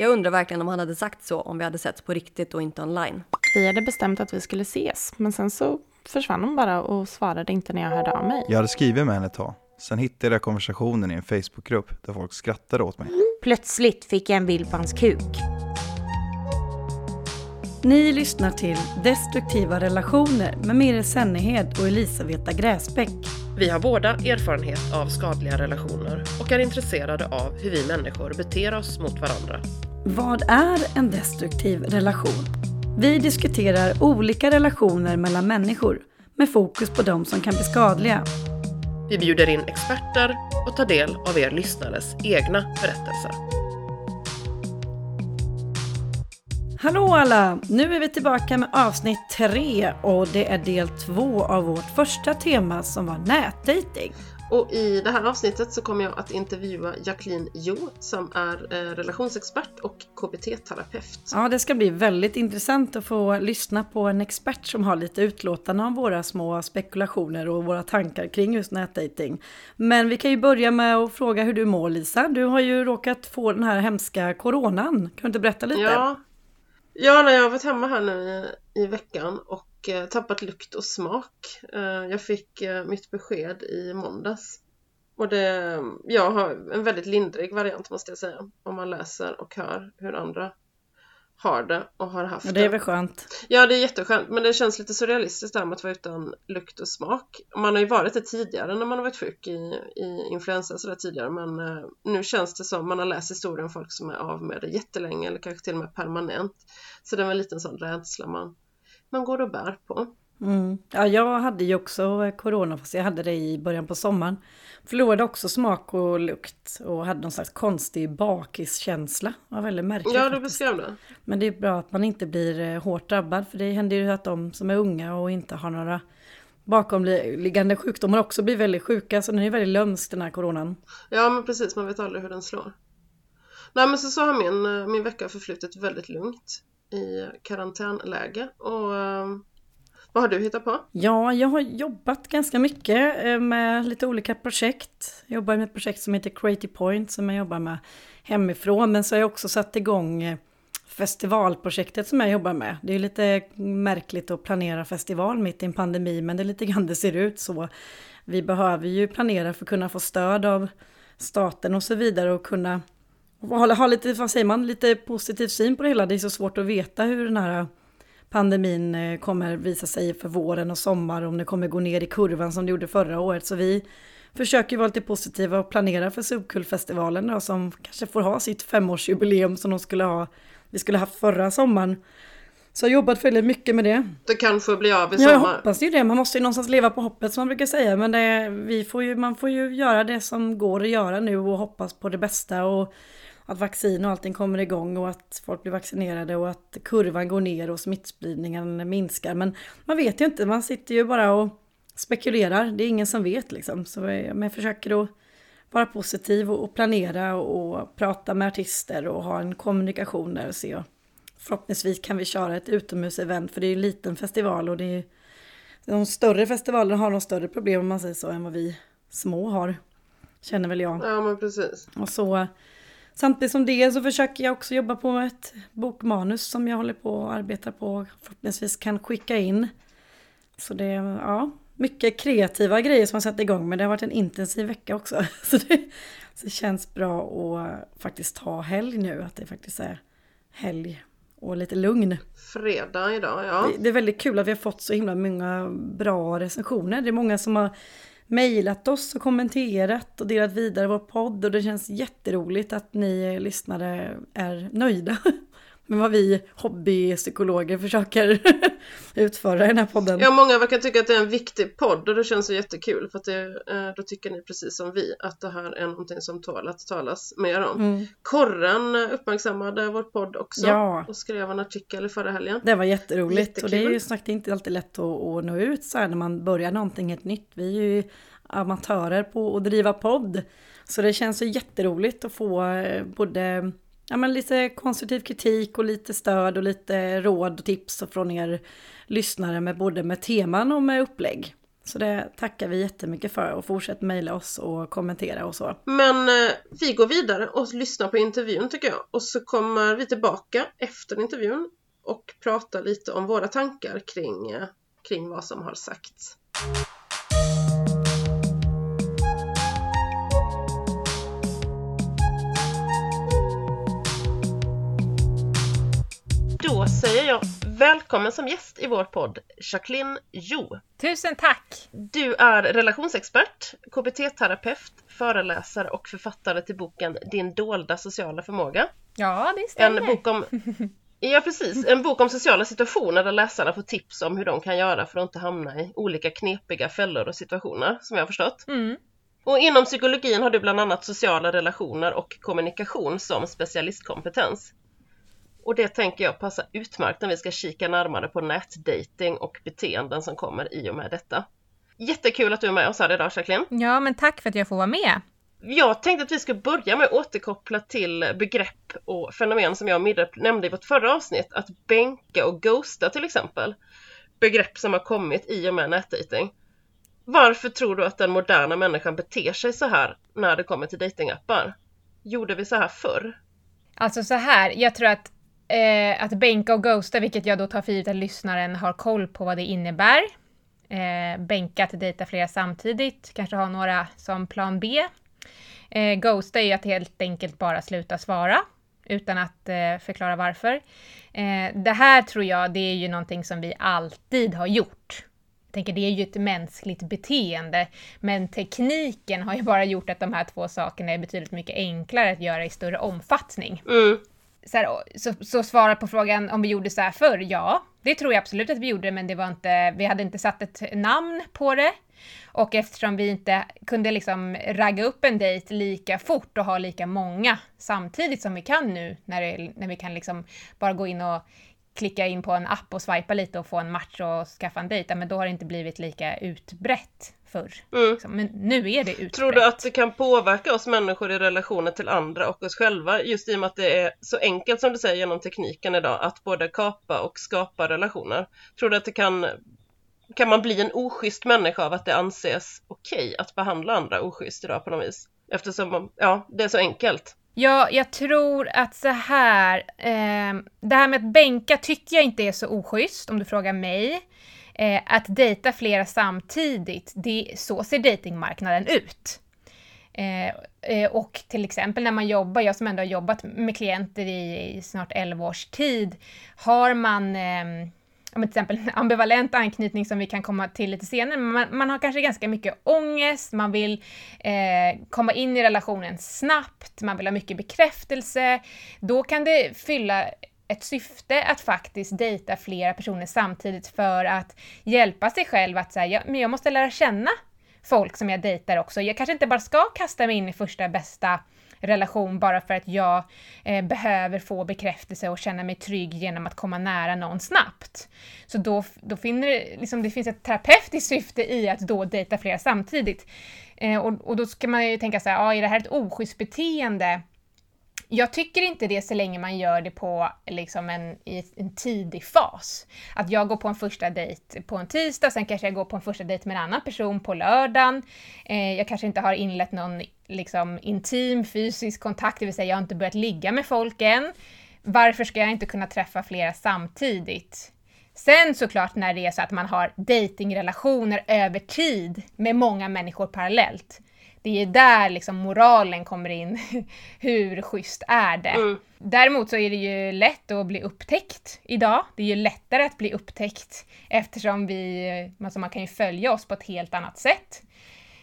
Jag undrar verkligen om han hade sagt så om vi hade setts på riktigt och inte online. Vi hade bestämt att vi skulle ses, men sen så försvann hon bara och svarade inte när jag hörde av mig. Jag hade skrivit med henne ett tag. Sen hittade jag konversationen i en Facebookgrupp där folk skrattade åt mig. Plötsligt fick jag en bild på hans kuk. Ni lyssnar till Destruktiva relationer med Mire Sennehed och Elisabetta Gräsbäck. Vi har båda erfarenhet av skadliga relationer och är intresserade av hur vi människor beter oss mot varandra. Vad är en destruktiv relation? Vi diskuterar olika relationer mellan människor med fokus på de som kan bli skadliga. Vi bjuder in experter och tar del av er lyssnares egna berättelser. Hallå alla! Nu är vi tillbaka med avsnitt tre och det är del två av vårt första tema som var nätdating. Och i det här avsnittet så kommer jag att intervjua Jacqueline Jo som är eh, relationsexpert och KBT-terapeut. Ja, det ska bli väldigt intressant att få lyssna på en expert som har lite utlåtande om våra små spekulationer och våra tankar kring just nätdating. Men vi kan ju börja med att fråga hur du mår Lisa. Du har ju råkat få den här hemska coronan. Kan du inte berätta lite? Ja, Ja, jag har varit hemma här nu i, i veckan och eh, tappat lukt och smak. Eh, jag fick eh, mitt besked i måndags. Och det, jag har en väldigt lindrig variant måste jag säga. Om man läser och hör hur andra har det och har haft det. Det är väl skönt? Ja, det är jätteskönt. Men det känns lite surrealistiskt där med att vara utan lukt och smak. Man har ju varit det tidigare när man har varit sjuk i, i influensa sådär tidigare. Men eh, nu känns det som man har läst historien om folk som är av med det jättelänge eller kanske till och med permanent. Så det var en liten sån rädsla man, man går och bär på. Mm. Ja, jag hade ju också corona fast jag hade det i början på sommaren. Förlorade också smak och lukt och hade någon slags konstig bakiskänsla. Det var väldigt märkligt. Ja, du beskrev det. Men det är bra att man inte blir eh, hårt drabbad för det händer ju att de som är unga och inte har några bakomliggande sjukdomar också blir väldigt sjuka. Så den är väldigt lömsk den här coronan. Ja, men precis. Man vet aldrig hur den slår. Nej, men så, så har min, eh, min vecka förflutit väldigt lugnt i karantänläge och eh, vad har du hittat på? Ja, jag har jobbat ganska mycket eh, med lite olika projekt. Jag jobbar med ett projekt som heter Creative Point som jag jobbar med hemifrån. Men så har jag också satt igång eh, festivalprojektet som jag jobbar med. Det är lite märkligt att planera festival mitt i en pandemi, men det är lite grann det ser ut så. Vi behöver ju planera för att kunna få stöd av staten och så vidare och kunna ha, ha lite, vad säger man, lite positiv syn på det hela. Det är så svårt att veta hur den här pandemin eh, kommer visa sig för våren och sommar, om det kommer gå ner i kurvan som det gjorde förra året. Så vi försöker vara lite positiva och planera för Subkulfestivalen då, som kanske får ha sitt femårsjubileum som de skulle ha, vi skulle ha förra sommaren. Så jag har jobbat väldigt mycket med det. Det kanske blir av i sommar. Ja, jag hoppas ju det. Man måste ju någonstans leva på hoppet som man brukar säga. Men det, vi får ju, man får ju göra det som går att göra nu och hoppas på det bästa. Och att vaccin och allting kommer igång och att folk blir vaccinerade och att kurvan går ner och smittspridningen minskar. Men man vet ju inte, man sitter ju bara och spekulerar. Det är ingen som vet liksom. Så jag försöker att vara positiv och planera och prata med artister och ha en kommunikation där och se. Förhoppningsvis kan vi köra ett utomhusevent för det är ju en liten festival och det är de större festivalerna har de större problem om man säger så än vad vi små har. Känner väl jag. Ja men precis. Och så Samtidigt som det så försöker jag också jobba på ett bokmanus som jag håller på och arbetar på. Förhoppningsvis kan skicka in. Så det är ja, mycket kreativa grejer som jag satt igång med. Det har varit en intensiv vecka också. Så det, så det känns bra att faktiskt ha helg nu. Att det faktiskt är helg och lite lugn. Fredag idag, ja. Det, det är väldigt kul att vi har fått så himla många bra recensioner. Det är många som har mejlat oss och kommenterat och delat vidare vår podd. Och det känns jätteroligt att ni lyssnare är nöjda. med vad vi hobbypsykologer försöker utföra i den här podden. Ja, många verkar tycka att det är en viktig podd och det känns ju jättekul för att det, eh, då tycker ni precis som vi att det här är någonting som tål att talas mer om. Mm. Korren uppmärksammade vår podd också ja. och skrev en artikel förra helgen. Det var jätteroligt Jättekul. och det är ju sagt inte alltid lätt att, att nå ut så här när man börjar någonting helt nytt. Vi är ju amatörer på att driva podd. Så det känns ju jätteroligt att få eh, både ja, men lite konstruktiv kritik och lite stöd och lite råd och tips från er lyssnare med både med teman och med upplägg. Så det tackar vi jättemycket för och fortsätt mejla oss och kommentera och så. Men eh, vi går vidare och lyssnar på intervjun tycker jag. Och så kommer vi tillbaka efter intervjun och pratar lite om våra tankar kring, eh, kring vad som har sagts. Då säger jag välkommen som gäst i vår podd, Jacqueline Jo. Tusen tack! Du är relationsexpert, KBT-terapeut, föreläsare och författare till boken Din dolda sociala förmåga. Ja, det stämmer. En bok om Ja precis, en bok om sociala situationer där läsarna får tips om hur de kan göra för att inte hamna i olika knepiga fällor och situationer som jag har förstått. Mm. Och inom psykologin har du bland annat sociala relationer och kommunikation som specialistkompetens. Och det tänker jag passar utmärkt när vi ska kika närmare på nätdating och beteenden som kommer i och med detta. Jättekul att du är med oss här idag Jacqueline. Ja, men tack för att jag får vara med. Jag tänkte att vi ska börja med att återkoppla till begrepp och fenomen som jag och Midde nämnde i vårt förra avsnitt, att bänka och ghosta till exempel. Begrepp som har kommit i och med nätdating. Varför tror du att den moderna människan beter sig så här när det kommer till datingappar? Gjorde vi så här förr? Alltså så här, jag tror att eh, att bänka och ghosta, vilket jag då tar för givet att lyssnaren har koll på vad det innebär. Eh, bänka att dejta flera samtidigt, kanske ha några som plan B. Eh, ghosta är ju att helt enkelt bara sluta svara utan att eh, förklara varför. Eh, det här tror jag, det är ju någonting som vi alltid har gjort. Jag tänker det är ju ett mänskligt beteende, men tekniken har ju bara gjort att de här två sakerna är betydligt mycket enklare att göra i större omfattning. Mm. Så, här, så, så svara på frågan om vi gjorde så här förr, ja, det tror jag absolut att vi gjorde, men det var inte, vi hade inte satt ett namn på det. Och eftersom vi inte kunde liksom ragga upp en dejt lika fort och ha lika många samtidigt som vi kan nu, när, det, när vi kan liksom bara gå in och klicka in på en app och swipa lite och få en match och skaffa en dejt, men då har det inte blivit lika utbrett förr. Mm. Liksom. Men nu är det utbrett. Tror du att det kan påverka oss människor i relationer till andra och oss själva just i och med att det är så enkelt som du säger genom tekniken idag att både kapa och skapa relationer? Tror du att det kan kan man bli en oschysst människa av att det anses okej okay att behandla andra oschysst idag på något vis? Eftersom ja, det är så enkelt. Ja, jag tror att så här, eh, det här med att bänka tycker jag inte är så oschysst om du frågar mig. Eh, att dejta flera samtidigt, det, så ser datingmarknaden ut. Eh, eh, och till exempel när man jobbar, jag som ändå har jobbat med klienter i, i snart 11 års tid, har man eh, till exempel ambivalent anknytning som vi kan komma till lite senare, men man, man har kanske ganska mycket ångest, man vill eh, komma in i relationen snabbt, man vill ha mycket bekräftelse. Då kan det fylla ett syfte att faktiskt dejta flera personer samtidigt för att hjälpa sig själv att säga, men jag måste lära känna folk som jag dejtar också. Jag kanske inte bara ska kasta mig in i första bästa relation bara för att jag eh, behöver få bekräftelse och känna mig trygg genom att komma nära någon snabbt. Så då, då finner det, liksom, det finns ett terapeutiskt syfte i att då dejta flera samtidigt. Eh, och, och då ska man ju tänka så här, ja, är det här ett oschysst beteende? Jag tycker inte det så länge man gör det på liksom en, i en tidig fas. Att jag går på en första dejt på en tisdag, sen kanske jag går på en första dejt med en annan person på lördagen. Eh, jag kanske inte har inlett någon liksom, intim fysisk kontakt, det vill säga jag har inte börjat ligga med folk än. Varför ska jag inte kunna träffa flera samtidigt? Sen såklart när det är så att man har datingrelationer över tid med många människor parallellt det är där liksom moralen kommer in. Hur schysst är det? Mm. Däremot så är det ju lätt att bli upptäckt idag. Det är ju lättare att bli upptäckt eftersom vi, alltså man kan ju följa oss på ett helt annat sätt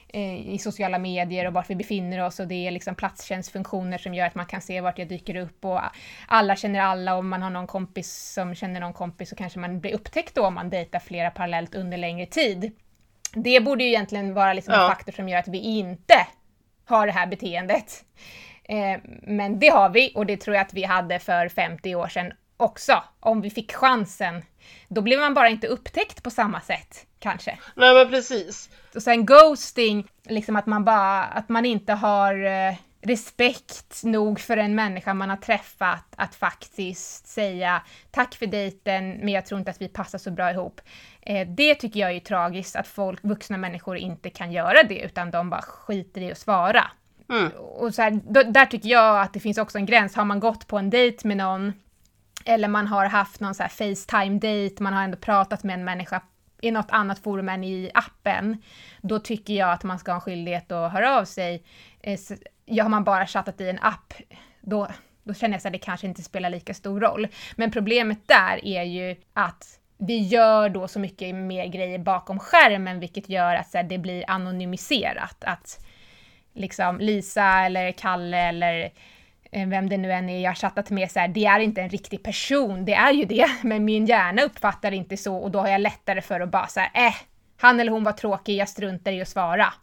eh, i sociala medier och vart vi befinner oss och det är liksom platstjänstfunktioner som gör att man kan se vart jag dyker upp och alla känner alla och om man har någon kompis som känner någon kompis så kanske man blir upptäckt då om man dejtar flera parallellt under längre tid. Det borde ju egentligen vara liksom ja. en faktor som gör att vi inte har det här beteendet. Eh, men det har vi och det tror jag att vi hade för 50 år sedan också, om vi fick chansen. Då blev man bara inte upptäckt på samma sätt, kanske. Nej men precis. Och sen ghosting, liksom att man bara, att man inte har eh, respekt nog för en människa man har träffat att faktiskt säga tack för dejten, men jag tror inte att vi passar så bra ihop. Eh, det tycker jag är tragiskt, att folk, vuxna människor inte kan göra det, utan de bara skiter i att svara. Mm. Och så här, då, där tycker jag att det finns också en gräns. Har man gått på en dejt med någon, eller man har haft någon så här Facetime-dejt, man har ändå pratat med en människa i något annat forum än i appen, då tycker jag att man ska ha en skyldighet att höra av sig. Ja, har man bara chattat i en app, då, då känner jag att det kanske inte spelar lika stor roll. Men problemet där är ju att vi gör då så mycket mer grejer bakom skärmen, vilket gör att så här, det blir anonymiserat. Att liksom Lisa eller Kalle eller eh, vem det nu än är jag har chattat med, så här, det är inte en riktig person, det är ju det, men min hjärna uppfattar det inte så och då har jag lättare för att bara säga eh, han eller hon var tråkig, jag struntar i att svara.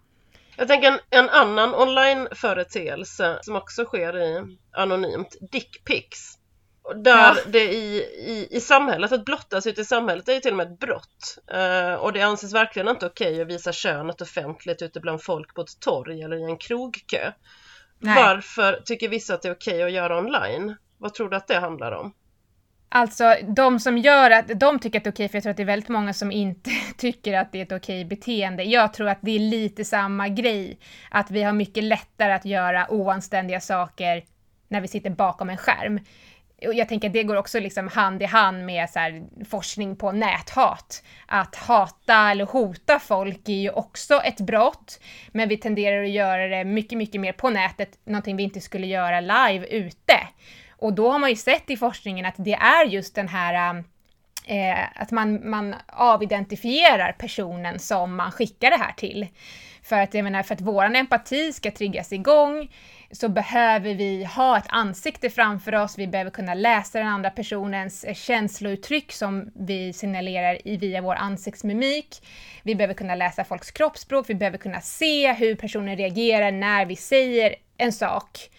Jag tänker en, en annan online-företeelse som också sker i anonymt, dickpics. Där Ja. det i, i, i samhället, att blottas ute i samhället är ju till och med ett brott. Eh, och det anses verkligen inte okej att visa könet offentligt ute bland folk på ett torg eller i en krogkö. Nej. Varför tycker vissa att det är okej att göra online? Vad tror du att det handlar om? Alltså de som gör att, de tycker att det är okej, för jag tror att det är väldigt många som inte tycker att det är ett okej beteende. Jag tror att det är lite samma grej, att vi har mycket lättare att göra oanständiga saker när vi sitter bakom en skärm. Jag tänker att det går också liksom hand i hand med så här, forskning på näthat. Att hata eller hota folk är ju också ett brott, men vi tenderar att göra det mycket, mycket mer på nätet, någonting vi inte skulle göra live ute. Och då har man ju sett i forskningen att det är just den här um, eh, att man, man avidentifierar personen som man skickar det här till. För att, jag menar, för att vår empati ska triggas igång så behöver vi ha ett ansikte framför oss, vi behöver kunna läsa den andra personens eh, känslouttryck som vi signalerar i, via vår ansiktsmimik. Vi behöver kunna läsa folks kroppsspråk, vi behöver kunna se hur personen reagerar när vi säger en sak.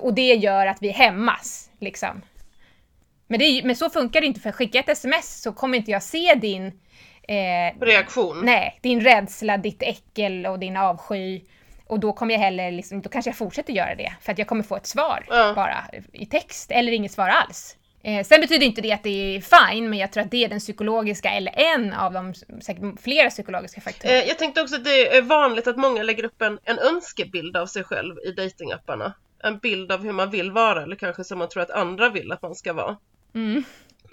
Och det gör att vi hämmas, liksom. Men, det men så funkar det inte, för skicka ett sms så kommer inte jag se din eh, Reaktion? Nej, din rädsla, ditt äckel och din avsky. Och då kommer jag heller, liksom, då kanske jag fortsätter göra det. För att jag kommer få ett svar Ja. bara i text, eller inget svar alls. Eh, sen betyder inte det att det är fine, men jag tror att det är den psykologiska, eller en av de säkert flera psykologiska faktorer. Eh, jag tänkte också att det är vanligt att många lägger upp en, en önskebild av sig själv i datingapparna. En bild av hur man vill vara eller kanske som man tror att andra vill att man ska vara. Mm.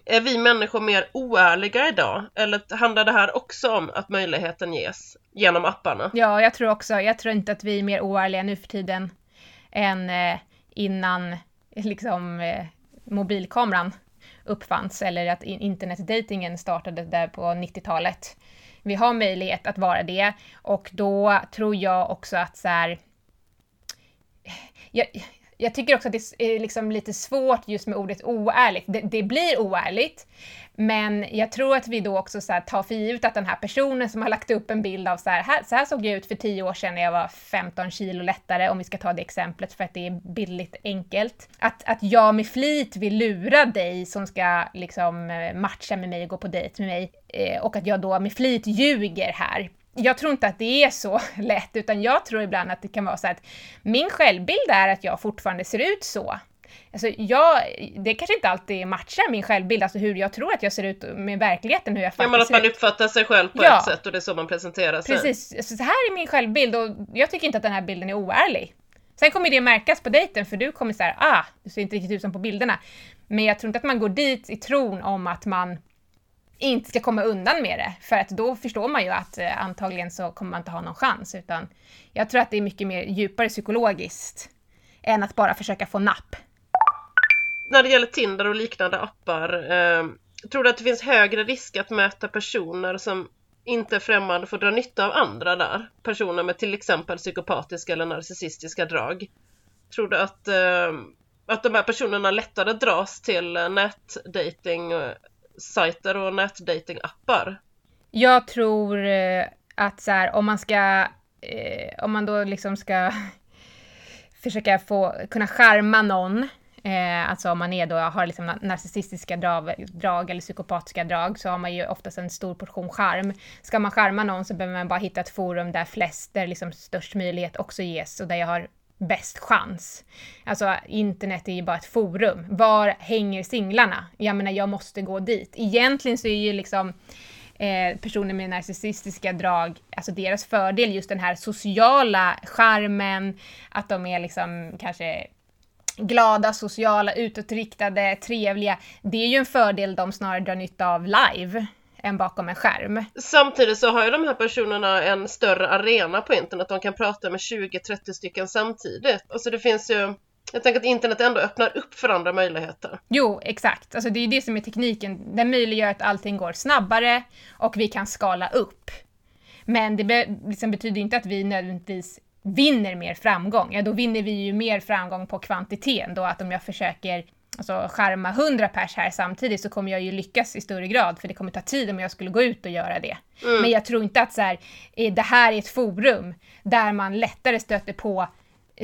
Är vi människor mer oärliga idag? Eller handlar det här också om att möjligheten ges genom apparna? Ja, jag tror också, jag tror inte att vi är mer oärliga nu för tiden än eh, innan liksom eh, mobilkameran uppfanns eller att internetdatingen startade där på 90-talet. Vi har möjlighet att vara det och då tror jag också att så här, jag, jag tycker också att det är liksom lite svårt just med ordet oärligt. Det, det blir oärligt, men jag tror att vi då också så här tar för givet att den här personen som har lagt upp en bild av så här, här, så här såg jag ut för tio år sedan när jag var 15 kilo lättare, om vi ska ta det exemplet för att det är billigt enkelt. Att, att jag med flit vill lura dig som ska liksom eh, matcha med mig och gå på dejt med mig eh, och att jag då med flit ljuger här jag tror inte att det är så lätt, utan jag tror ibland att det kan vara så att min självbild är att jag fortfarande ser ut så. Alltså jag, det kanske inte alltid matchar min självbild, alltså hur jag tror att jag ser ut med verkligheten, hur jag Ja, faktiskt men att ser man ut. uppfattar sig själv på Ja. ett sätt och det är så man presenterar sig. Precis, alltså, så här är min självbild och jag tycker inte att den här bilden är oärlig. Sen kommer det märkas på dejten för du kommer säga ah, du ser inte riktigt ut som på bilderna. Men jag tror inte att man går dit i tron om att man inte ska komma undan med det, för att då förstår man ju att eh, antagligen så kommer man inte ha någon chans, utan jag tror att det är mycket mer djupare psykologiskt än att bara försöka få napp. När det gäller Tinder och liknande appar, eh, tror du att det finns högre risk att möta personer som inte är främmande för att dra nytta av andra där? Personer med till exempel psykopatiska eller narcissistiska drag. Tror du att, eh, att de här personerna lättare dras till eh, nätdating eh, sajter och nätdatingappar? Jag tror eh, att så här, om man ska, eh, om man då liksom ska försöka få, kunna charma någon, eh, alltså om man är då, har liksom narcissistiska drag, drag eller psykopatiska drag, så har man ju oftast en stor portion charm. Ska man charma någon så behöver man bara hitta ett forum där flest, där liksom störst möjlighet också ges och där jag har bäst chans. Alltså internet är ju bara ett forum. Var hänger singlarna? Jag menar, jag måste gå dit. Egentligen så är ju liksom eh, personer med narcissistiska drag, alltså deras fördel just den här sociala charmen, att de är liksom kanske glada, sociala, utåtriktade, trevliga. Det är ju en fördel de snarare drar nytta av live än bakom en skärm. Samtidigt så har ju de här personerna en större arena på internet. De kan prata med 20-30 stycken samtidigt. Alltså det finns ju jag tänker att internet ändå öppnar upp för andra möjligheter. Jo, exakt. Alltså det är ju det som är tekniken. Den möjliggör att allting går snabbare och vi kan skala upp. Men det be liksom betyder inte att vi nödvändigtvis vinner mer framgång. Ja, då vinner vi ju mer framgång på kvantiteten då att om jag försöker alltså, skärma 100 pers här samtidigt så kommer jag ju lyckas i större grad för det kommer ta tid om jag skulle gå ut och göra det. Mm. Men jag tror inte att så här, eh, det här är ett forum där man lättare stöter på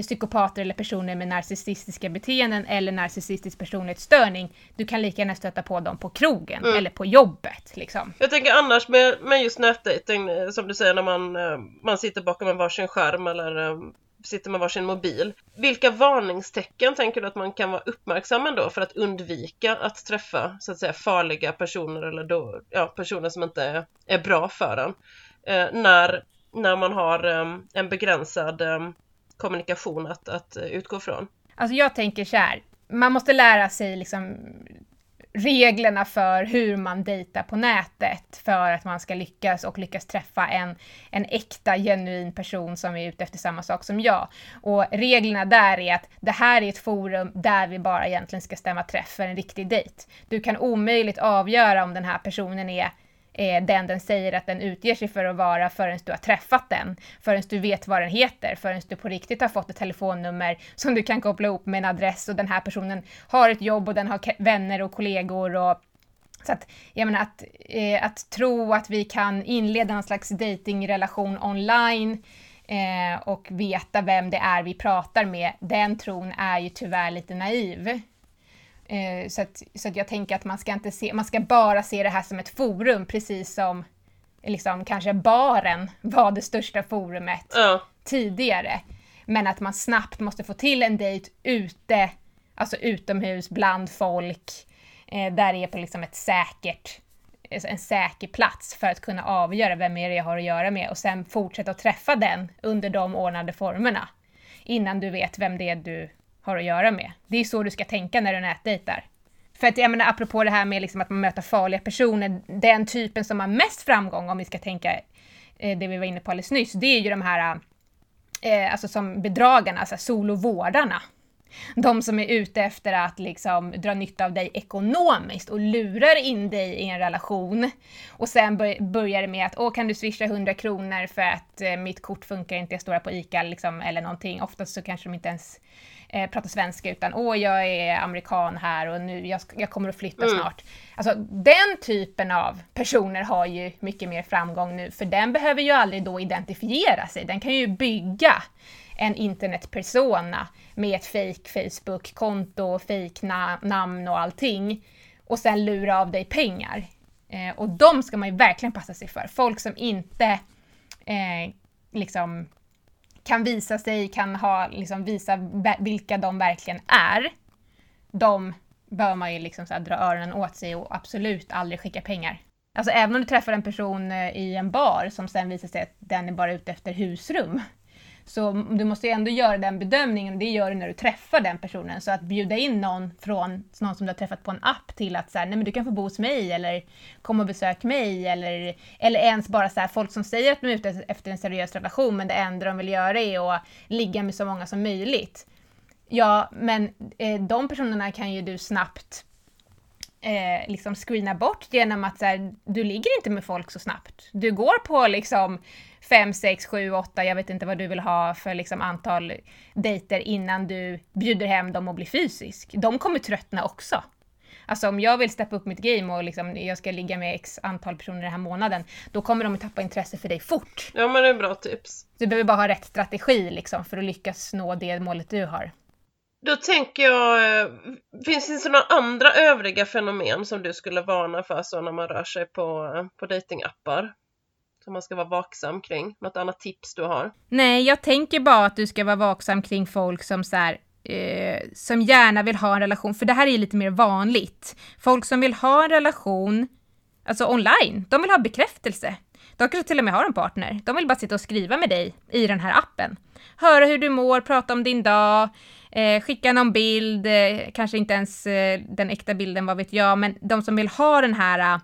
psykopater eller personer med narcissistiska beteenden eller narcissistisk personlighetsstörning. Du kan lika gärna stöta på dem på krogen mm. eller på jobbet. Liksom. Jag tänker annars med, med just nätdating, eh, som du säger när man, eh, man sitter bakom en varsin skärm eller eh, sitter med varsin mobil. Vilka varningstecken tänker du att man kan vara uppmärksam ändå för att undvika att träffa så att säga farliga personer eller då, ja, personer som inte är, är bra för en? Eh, när, när man har eh, en begränsad eh, kommunikation att, att utgå från? Alltså jag tänker så här, man måste lära sig liksom reglerna för hur man dejtar på nätet för att man ska lyckas och lyckas träffa en, en äkta, genuin person som är ute efter samma sak som jag. Och reglerna där är att det här är ett forum där vi bara egentligen ska stämma träff för en riktig dejt. Du kan omöjligt avgöra om den här personen är eh, den den säger att den utger sig för att vara förrän du har träffat den, förrän du vet vad den heter, förrän du på riktigt har fått ett telefonnummer som du kan koppla ihop med en adress och den här personen har ett jobb och den har vänner och kollegor och så att, jag menar att, eh, att tro att vi kan inleda en slags datingrelation online eh, och veta vem det är vi pratar med, den tron är ju tyvärr lite naiv. Eh, så att, så att jag tänker att man ska, inte se, man ska bara se det här som ett forum, precis som liksom, kanske baren var det största forumet ja. tidigare. Men att man snabbt måste få till en dejt ute, alltså utomhus, bland folk, eh, där det är på liksom ett säkert, en säker plats för att kunna avgöra vem är det jag har att göra med och sen fortsätta att träffa den under de ordnade formerna. Innan du vet vem det är du har att göra med. Det är så du ska tänka när du nätdejtar. För att jag menar apropå det här med liksom att man möter farliga personer, den typen som har mest framgång om vi ska tänka eh, det vi var inne på alldeles nyss, det är ju de här eh, alltså som bedragarna, alltså solovårdarna. De som är ute efter att liksom dra nytta av dig ekonomiskt och lurar in dig i en relation. Och sen börjar det med att åh kan du swisha 100 kronor för att eh, mitt kort funkar inte, jag står här på ICA liksom, eller någonting. Oftast så kanske de inte ens eh, prata svenska utan åh jag är amerikan här och nu jag, jag kommer att flytta mm. snart. Alltså den typen av personer har ju mycket mer framgång nu för den behöver ju aldrig då identifiera sig, den kan ju bygga en internetpersona med ett fake Facebook-konto, fake na namn och allting och sen lura av dig pengar. Eh, och de ska man ju verkligen passa sig för. Folk som inte eh, liksom kan visa sig, kan ha, liksom visa vilka de verkligen är, de bör man ju liksom så dra öronen åt sig och absolut aldrig skicka pengar. Alltså även om du träffar en person eh, i en bar som sen visar sig att den är bara ute efter husrum, så du måste ju ändå göra den bedömningen och det gör du när du träffar den personen. Så att bjuda in någon från någon som du har träffat på en app till att så här, nej men du kan få bo hos mig eller kom och besök mig eller, eller ens bara så här, folk som säger att de är ute efter en seriös relation men det enda de vill göra är att ligga med så många som möjligt. Ja, men eh, de personerna kan ju du snabbt eh, liksom screena bort genom att så här, du ligger inte med folk så snabbt. Du går på liksom fem, sex, sju, åtta, jag vet inte vad du vill ha för liksom antal dejter innan du bjuder hem dem och blir fysisk. De kommer tröttna också. Alltså om jag vill steppa upp mitt game och liksom, jag ska ligga med x antal personer den här månaden, då kommer de att tappa intresse för dig fort. Ja men det är bra tips. Du behöver bara ha rätt strategi liksom för att lyckas nå det målet du har. Då tänker jag, eh, finns det några andra övriga fenomen som du skulle varna för så när man rör sig på, på datingappar? som man ska vara vaksam kring? Något annat tips du har? Nej, jag tänker bara att du ska vara vaksam kring folk som så här, eh, som gärna vill ha en relation, för det här är ju lite mer vanligt. Folk som vill ha en relation, alltså online, de vill ha bekräftelse. De kanske till och med har en partner. De vill bara sitta och skriva med dig i den här appen. Höra hur du mår, prata om din dag, eh, skicka någon bild, eh, kanske inte ens eh, den äkta bilden, vad vet jag, men de som vill ha den här eh,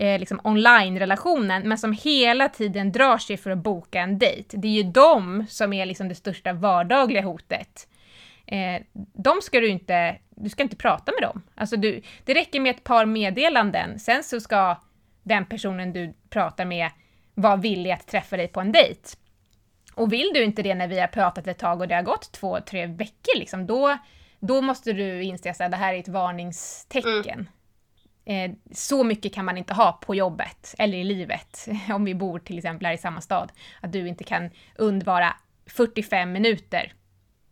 eh, liksom online-relationen, men som hela tiden drar sig för att boka en dejt. Det är ju de som är liksom det största vardagliga hotet. Eh, de ska du inte, du ska inte prata med dem. Alltså du, det räcker med ett par meddelanden, sen så ska den personen du pratar med vara villig att träffa dig på en dejt. Och vill du inte det när vi har pratat ett tag och det har gått två, tre veckor, liksom, då, då måste du inse att det här är ett varningstecken. Mm. Eh, så mycket kan man inte ha på jobbet eller i livet, om vi bor till exempel här i samma stad, att du inte kan undvara 45 minuter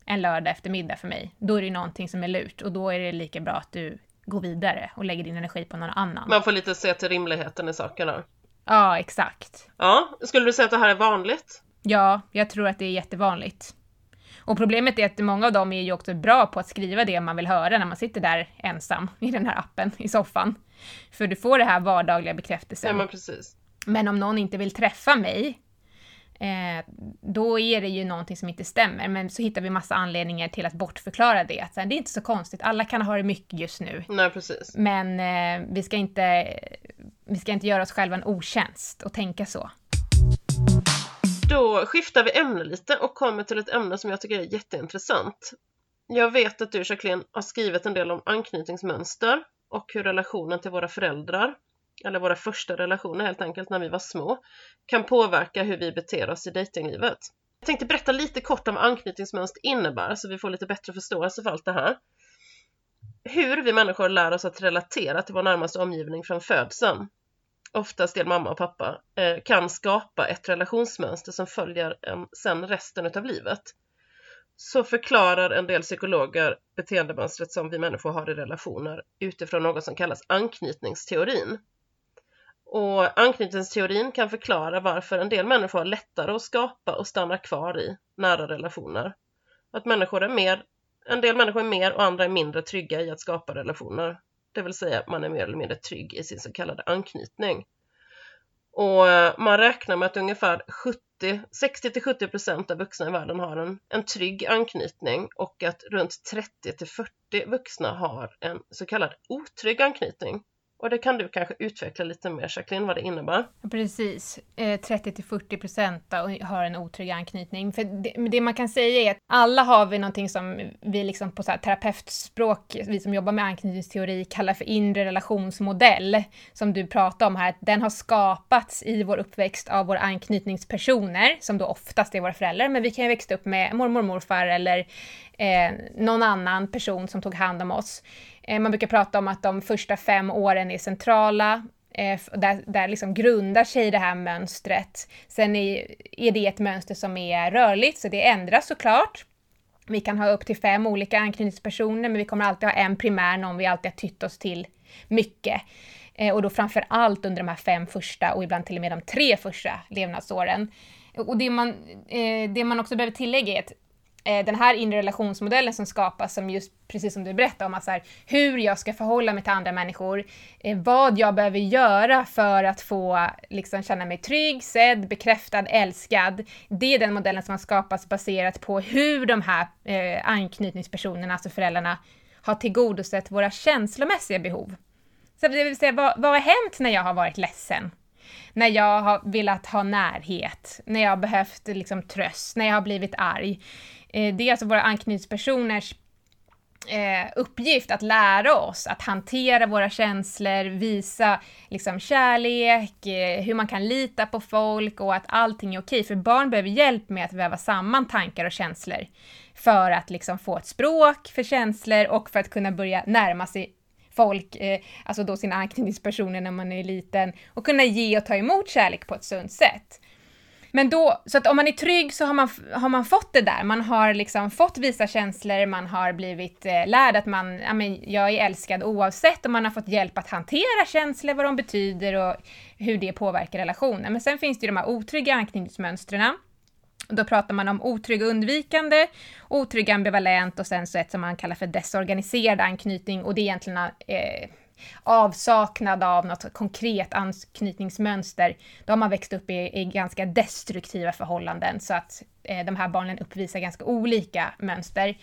en lördag eftermiddag för mig. Då är det någonting som är lurt och då är det lika bra att du går vidare och lägger din energi på någon annan. Man får lite se till rimligheten i sakerna. Ja, exakt. Ja, skulle du säga att det här är vanligt? Ja, jag tror att det är jättevanligt. Och problemet är att många av dem är ju också bra på att skriva det man vill höra när man sitter där ensam i den här appen i soffan. För du får det här vardagliga bekräftelsen. Ja, men precis. Men om någon inte vill träffa mig, eh, då är det ju någonting som inte stämmer. Men så hittar vi massa anledningar till att bortförklara det. Att, så här, det är inte så konstigt, alla kan ha det mycket just nu. Nej, precis. Men eh, vi, ska inte, vi ska inte göra oss själva en otjänst och tänka så. Då skiftar vi ämne lite och kommer till ett ämne som jag tycker är jätteintressant. Jag vet att du Jacqueline har skrivit en del om anknytningsmönster och hur relationen till våra föräldrar, eller våra första relationer helt enkelt när vi var små, kan påverka hur vi beter oss i dejtinglivet. Jag tänkte berätta lite kort om vad anknytningsmönster innebär så vi får lite bättre förståelse för allt det här. Hur vi människor lär oss att relatera till vår närmaste omgivning från födseln oftast del mamma och pappa, eh, kan skapa ett relationsmönster som följer en sen resten av livet. Så förklarar en del psykologer beteendemönstret som vi människor har i relationer utifrån något som kallas anknytningsteorin. Och anknytningsteorin kan förklara varför en del människor har lättare att skapa och stanna kvar i nära relationer. Att människor är mer, en del människor är mer och andra är mindre trygga i att skapa relationer det vill säga man är mer eller mindre trygg i sin så kallade anknytning. Och eh, man räknar med att ungefär 60 70% av vuxna i världen har en, en trygg anknytning och att runt 30 40 vuxna har en så kallad otrygg anknytning. Och det kan du kanske utveckla lite mer Jacqueline, vad det innebär? Precis, eh, 30 40 procent har en otrygg anknytning. För det, det, man kan säga är att alla har vi någonting som vi liksom på så här terapeutspråk, vi som jobbar med anknytningsteori, kallar för inre relationsmodell, som du pratade om här, den har skapats i vår uppväxt av våra anknytningspersoner, som då oftast är våra föräldrar, men vi kan ju växa upp med mormor och morfar eller eh, någon annan person som tog hand om oss. Eh, man brukar prata om att de första fem åren är centrala, eh, där, där liksom grundar sig det här mönstret. Sen är, är det ett mönster som är rörligt, så det ändras såklart. Vi kan ha upp till fem olika anknytningspersoner, men vi kommer alltid ha en primär, någon vi alltid har tytt oss till mycket. Eh, och då framför allt under de här fem första och ibland till och med de tre första levnadsåren. Och det man, eh, det man också behöver tillägga är att Eh, den här inre relationsmodellen som skapas, som just precis som du berättade om, alltså här, hur jag ska förhålla mig till andra människor, eh, vad jag behöver göra för att få liksom, känna mig trygg, sedd, bekräftad, älskad. Det är den modellen som har skapats baserat på hur de här eh, anknytningspersonerna, alltså föräldrarna, har tillgodosett våra känslomässiga behov. Så det vill säga, vad, vad har hänt när jag har varit ledsen? När jag har velat ha närhet, när jag har behövt liksom, tröst, när jag har blivit arg. Eh, det är alltså våra anknytningspersoners eh, uppgift att lära oss att hantera våra känslor, visa liksom, kärlek, eh, hur man kan lita på folk och att allting är okej. För barn behöver hjälp med att väva samman tankar och känslor för att liksom, få ett språk för känslor och för att kunna börja närma sig folk, eh, alltså då sina anknytningspersoner när man är liten, och kunna ge och ta emot kärlek på ett sunt sätt. Men då, så att om man är trygg så har man, har man fått det där. Man har liksom fått visa känslor, man har blivit eh, lärd att man, ja, men jag är älskad oavsett och man har fått hjälp att hantera känslor, vad de betyder och hur det påverkar relationen. Men sen finns det ju de här otrygga anknytningsmönstren. Då pratar man om otrygg undvikande, otrygg ambivalent och sen så ett som man kallar för desorganiserad anknytning. Och det är egentligen eh, avsaknad av något konkret anknytningsmönster, då har man växt upp i, i ganska destruktiva förhållanden. Så att eh, de här barnen uppvisar ganska olika mönster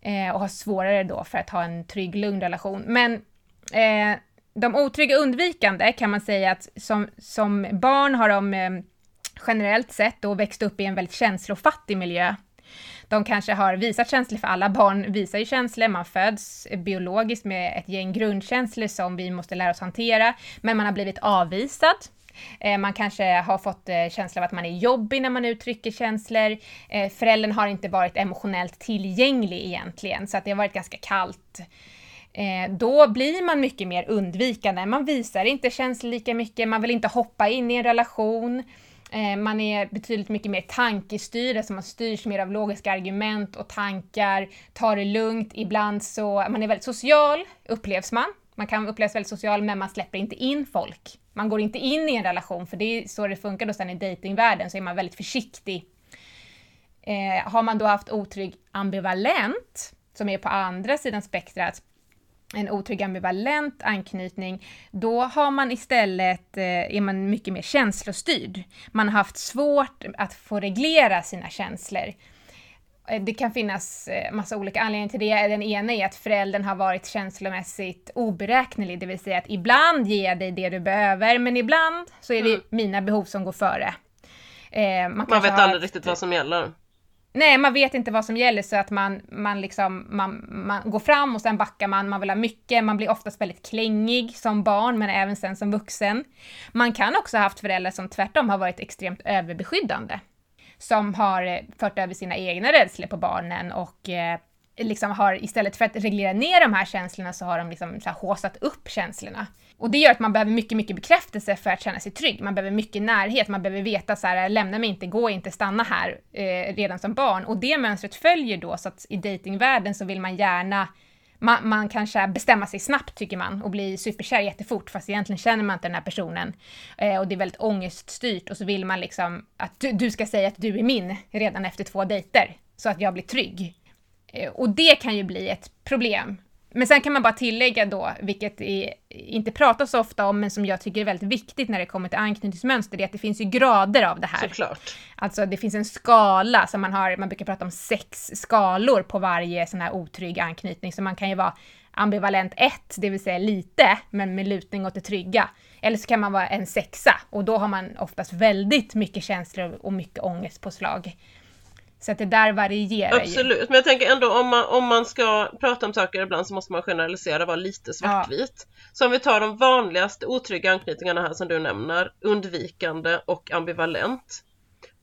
eh, och har svårare då för att ha en trygg, lugn relation. Men eh, de otrygga undvikande kan man säga att som, som barn har de eh, generellt sett då växt upp i en väldigt känslofattig miljö de kanske har visat känslor, för alla barn visar ju känslor, man föds biologiskt med ett gäng grundkänslor som vi måste lära oss hantera, men man har blivit avvisad. Eh, man kanske har fått eh, känslan av att man är jobbig när man uttrycker känslor. Eh, föräldern har inte varit emotionellt tillgänglig egentligen, så att det har varit ganska kallt. Då blir man mycket mer undvikande. Man visar inte känslor lika mycket, man vill inte hoppa in i en relation. Eh, man är betydligt mycket mer tankestyrd, alltså man styrs mer av logiska argument och tankar, tar det lugnt, ibland så, man är väldigt social, upplevs man. Man kan upplevas väldigt social, men man släpper inte in folk. Man går inte in i en relation, för det är så det funkar då sen i datingvärlden, så är man väldigt försiktig. Eh, har man då haft otrygg ambivalent, som är på andra sidan spektrat, en otrygg ambivalent anknytning, då har man istället, eh, är man mycket mer känslostyrd. Man har haft svårt att få reglera sina känslor. Eh, det kan finnas eh, massa olika anledningar till det. Den ena är att föräldern har varit känslomässigt oberäknelig, det vill säga att ibland ger jag dig det du behöver, men ibland så är det mm. mina behov som går före. man, man vet aldrig riktigt vad som gäller. Nej, man vet inte vad som gäller så att man, man, liksom, man, man går fram och sen backar man, man vill ha mycket, man blir oftast väldigt klängig som barn men även sen som vuxen. Man kan också ha haft föräldrar som tvärtom har varit extremt överbeskyddande. Som har eh, fört över sina egna rädslor på barnen och eh, liksom har istället för att reglera ner de här känslorna så har de liksom så här håsat upp känslorna. Och det gör att man behöver mycket, mycket bekräftelse för att känna sig trygg. Man behöver mycket närhet, man behöver veta så här, lämna mig inte, gå inte, stanna här eh, redan som barn. Och det mönstret följer då så att i datingvärlden så vill man gärna man, man kanske bestämma sig snabbt tycker man och bli superkär jättefort fast egentligen känner man inte den här personen. Eh, och det är väldigt ångeststyrt och så vill man liksom att du, du ska säga att du är min redan efter två dejter så att jag blir trygg. Eh, och det kan ju bli ett problem men sen kan man bara tillägga då, vilket är, inte pratas så ofta om, men som jag tycker är väldigt viktigt när det kommer till anknytningsmönster, det är att det finns ju grader av det här. Såklart. Alltså det finns en skala, som man har, man brukar prata om sex skalor på varje sån här otrygg anknytning, så man kan ju vara ambivalent 1, det vill säga lite, men med lutning åt det trygga. Eller så kan man vara en sexa, och då har man oftast väldigt mycket känslor och mycket ångest på slag. Så att det där varierar Absolut, ju. men jag tänker ändå om man, om man ska prata om saker ibland så måste man generalisera, vara lite svartvit. Ja. Så om vi tar de vanligaste otrygga anknytningarna här som du nämner, undvikande och ambivalent.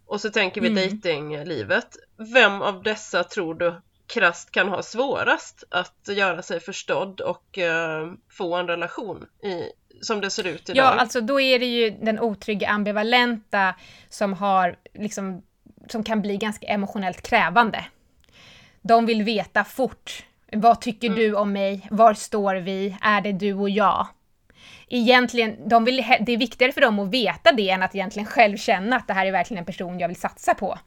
Och så tänker vi mm. datinglivet. Vem av dessa tror du krast kan ha svårast att göra sig förstådd och uh, få en relation i, som det ser ut idag? Ja, alltså då är det ju den otrygga ambivalenta som har liksom som kan bli ganska emotionellt krävande. De vill veta fort. Vad tycker mm. du om mig? Var står vi? Är det du och jag? Egentligen, de vill, det är viktigare för dem att veta det än att egentligen själv känna att det här är verkligen en person jag vill satsa på.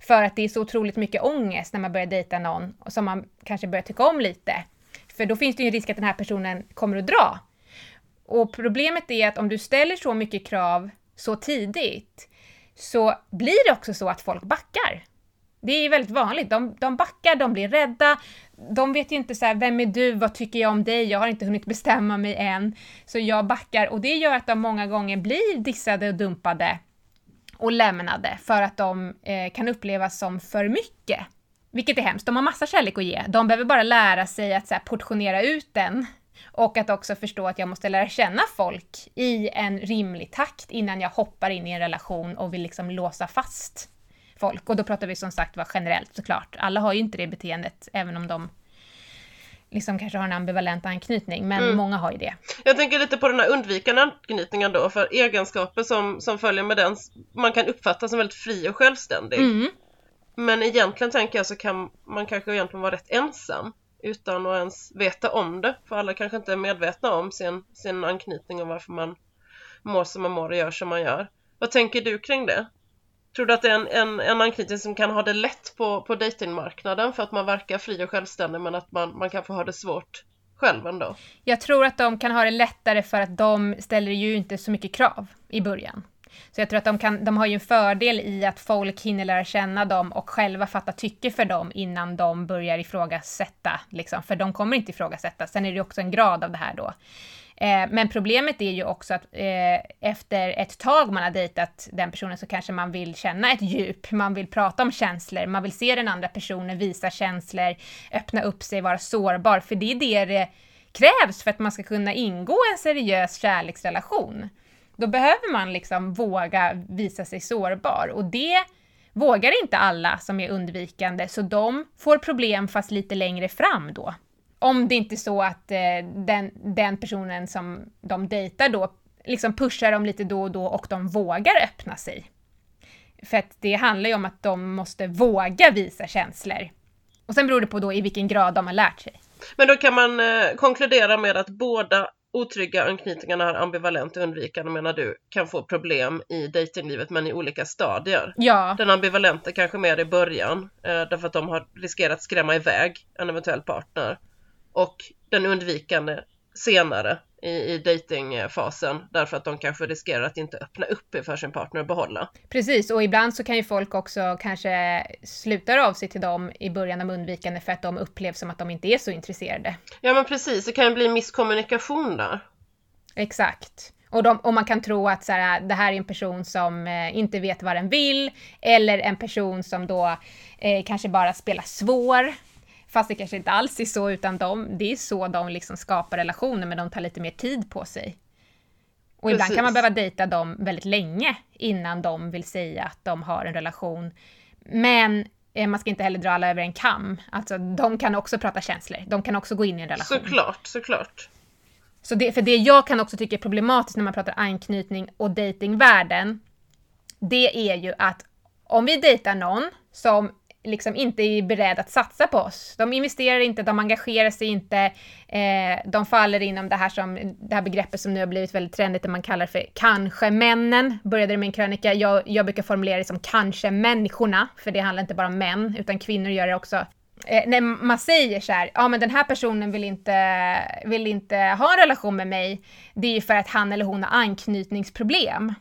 För att det är så otroligt mycket ångest när man börjar dejta någon som man kanske börjar tycka om lite. För då finns det ju en risk att den här personen kommer att dra. Och problemet är att om du ställer så mycket krav så tidigt, så blir det också så att folk backar. Det är väldigt vanligt. De, de backar, de blir rädda, de vet ju inte så här, vem är du, vad tycker jag om dig, jag har inte hunnit bestämma mig än. Så jag backar och det gör att de många gånger blir dissade och dumpade och lämnade för att de eh, kan upplevas som för mycket. Vilket är hemskt, de har massa kärlek att ge. De behöver bara lära sig att så här, portionera ut den och att också förstå att jag måste lära känna folk i en rimlig takt innan jag hoppar in i en relation och vill liksom låsa fast folk. Och då pratar vi som sagt var generellt såklart. Alla har ju inte det beteendet, även om de liksom kanske har en ambivalent anknytning, men Mm. många har ju det. Jag tänker lite på den här undvikande anknytningen då, för egenskaper som, som följer med den, man kan uppfatta som väldigt fri och självständig. Mm. Men egentligen tänker jag så kan man kanske egentligen vara rätt ensam utan att ens veta om det. För alla kanske inte är medvetna om sin, sin anknytning och varför man mår som man mår och gör som man gör. Vad tänker du kring det? Tror du att det är en, en, en anknytning som kan ha det lätt på, på datingmarknaden för att man verkar fri och självständig men att man, man kan få ha det svårt själv ändå? Jag tror att de kan ha det lättare för att de ställer ju inte så mycket krav i början. Så jag tror att de, kan, de har ju en fördel i att folk hinner lära känna dem och själva fatta tycke för dem innan de börjar ifrågasätta. Liksom. För de kommer inte ifrågasätta. Sen är det ju också en grad av det här då. Eh, men problemet är ju också att eh, efter ett tag man har dejtat den personen så kanske man vill känna ett djup, man vill prata om känslor, man vill se den andra personen visa känslor, öppna upp sig, vara sårbar, för det är det det krävs för att man ska kunna ingå en seriös kärleksrelation. Då behöver man liksom våga visa sig sårbar och det vågar inte alla som är undvikande, så de får problem fast lite längre fram då. Om det inte är så att eh, den, den personen som de dejtar då liksom pushar dem lite då och då och de vågar öppna sig. För att det handlar ju om att de måste våga visa känslor. Och sen beror det på då i vilken grad de har lärt sig. Men då kan man eh, konkludera med att båda otrygga anknytningarna är ambivalent och undvikande menar du kan få problem i datinglivet men i olika stadier. Ja, Den ambivalenta kanske mer i början eh, därför att de har riskerat skrämma iväg en eventuell partner. Och den undvikande senare i, i datingfasen därför att de kanske riskerar att inte öppna upp för sin partner och behålla. precis. Och ibland så kan ju folk också kanske sluta av sig till dem i början av undvikande för att de upplevs som att de inte är så intresserade. Ja men precis, det kan ju bli misskommunikation där. Exakt. Och, de, och man kan tro att så här, det här är en person som eh, inte vet vad den vill, eller en person som då eh, kanske bara spelar svår. Fast det kanske inte alls är så, utan de, det är så de liksom skapar relationer, men de tar lite mer tid på sig. Och ibland kan man Precis. behöva dejta dem väldigt länge innan de vill säga att de har en relation. Men eh, man ska inte heller dra alla över en kam. Alltså, de kan också prata känslor. De kan också gå in i en relation. Såklart, såklart. Så det, för det jag kan också tycka är problematiskt när man pratar anknytning och datingvärlden, det är ju att om vi dejtar någon som liksom inte är beredd att satsa på oss, de investerar inte, de engagerar sig inte, eh, de faller inom det här, som, det här begreppet som nu har blivit väldigt trendigt, det man kallar för kanske-männen, började det med en krönika, jag, jag brukar formulera det som kanske-människorna, för det handlar inte bara om män, utan kvinnor gör det också. Eh, när man säger så här, ja men den här personen vill inte, vill inte ha en relation med mig, det är ju för att han eller hon har anknytningsproblem.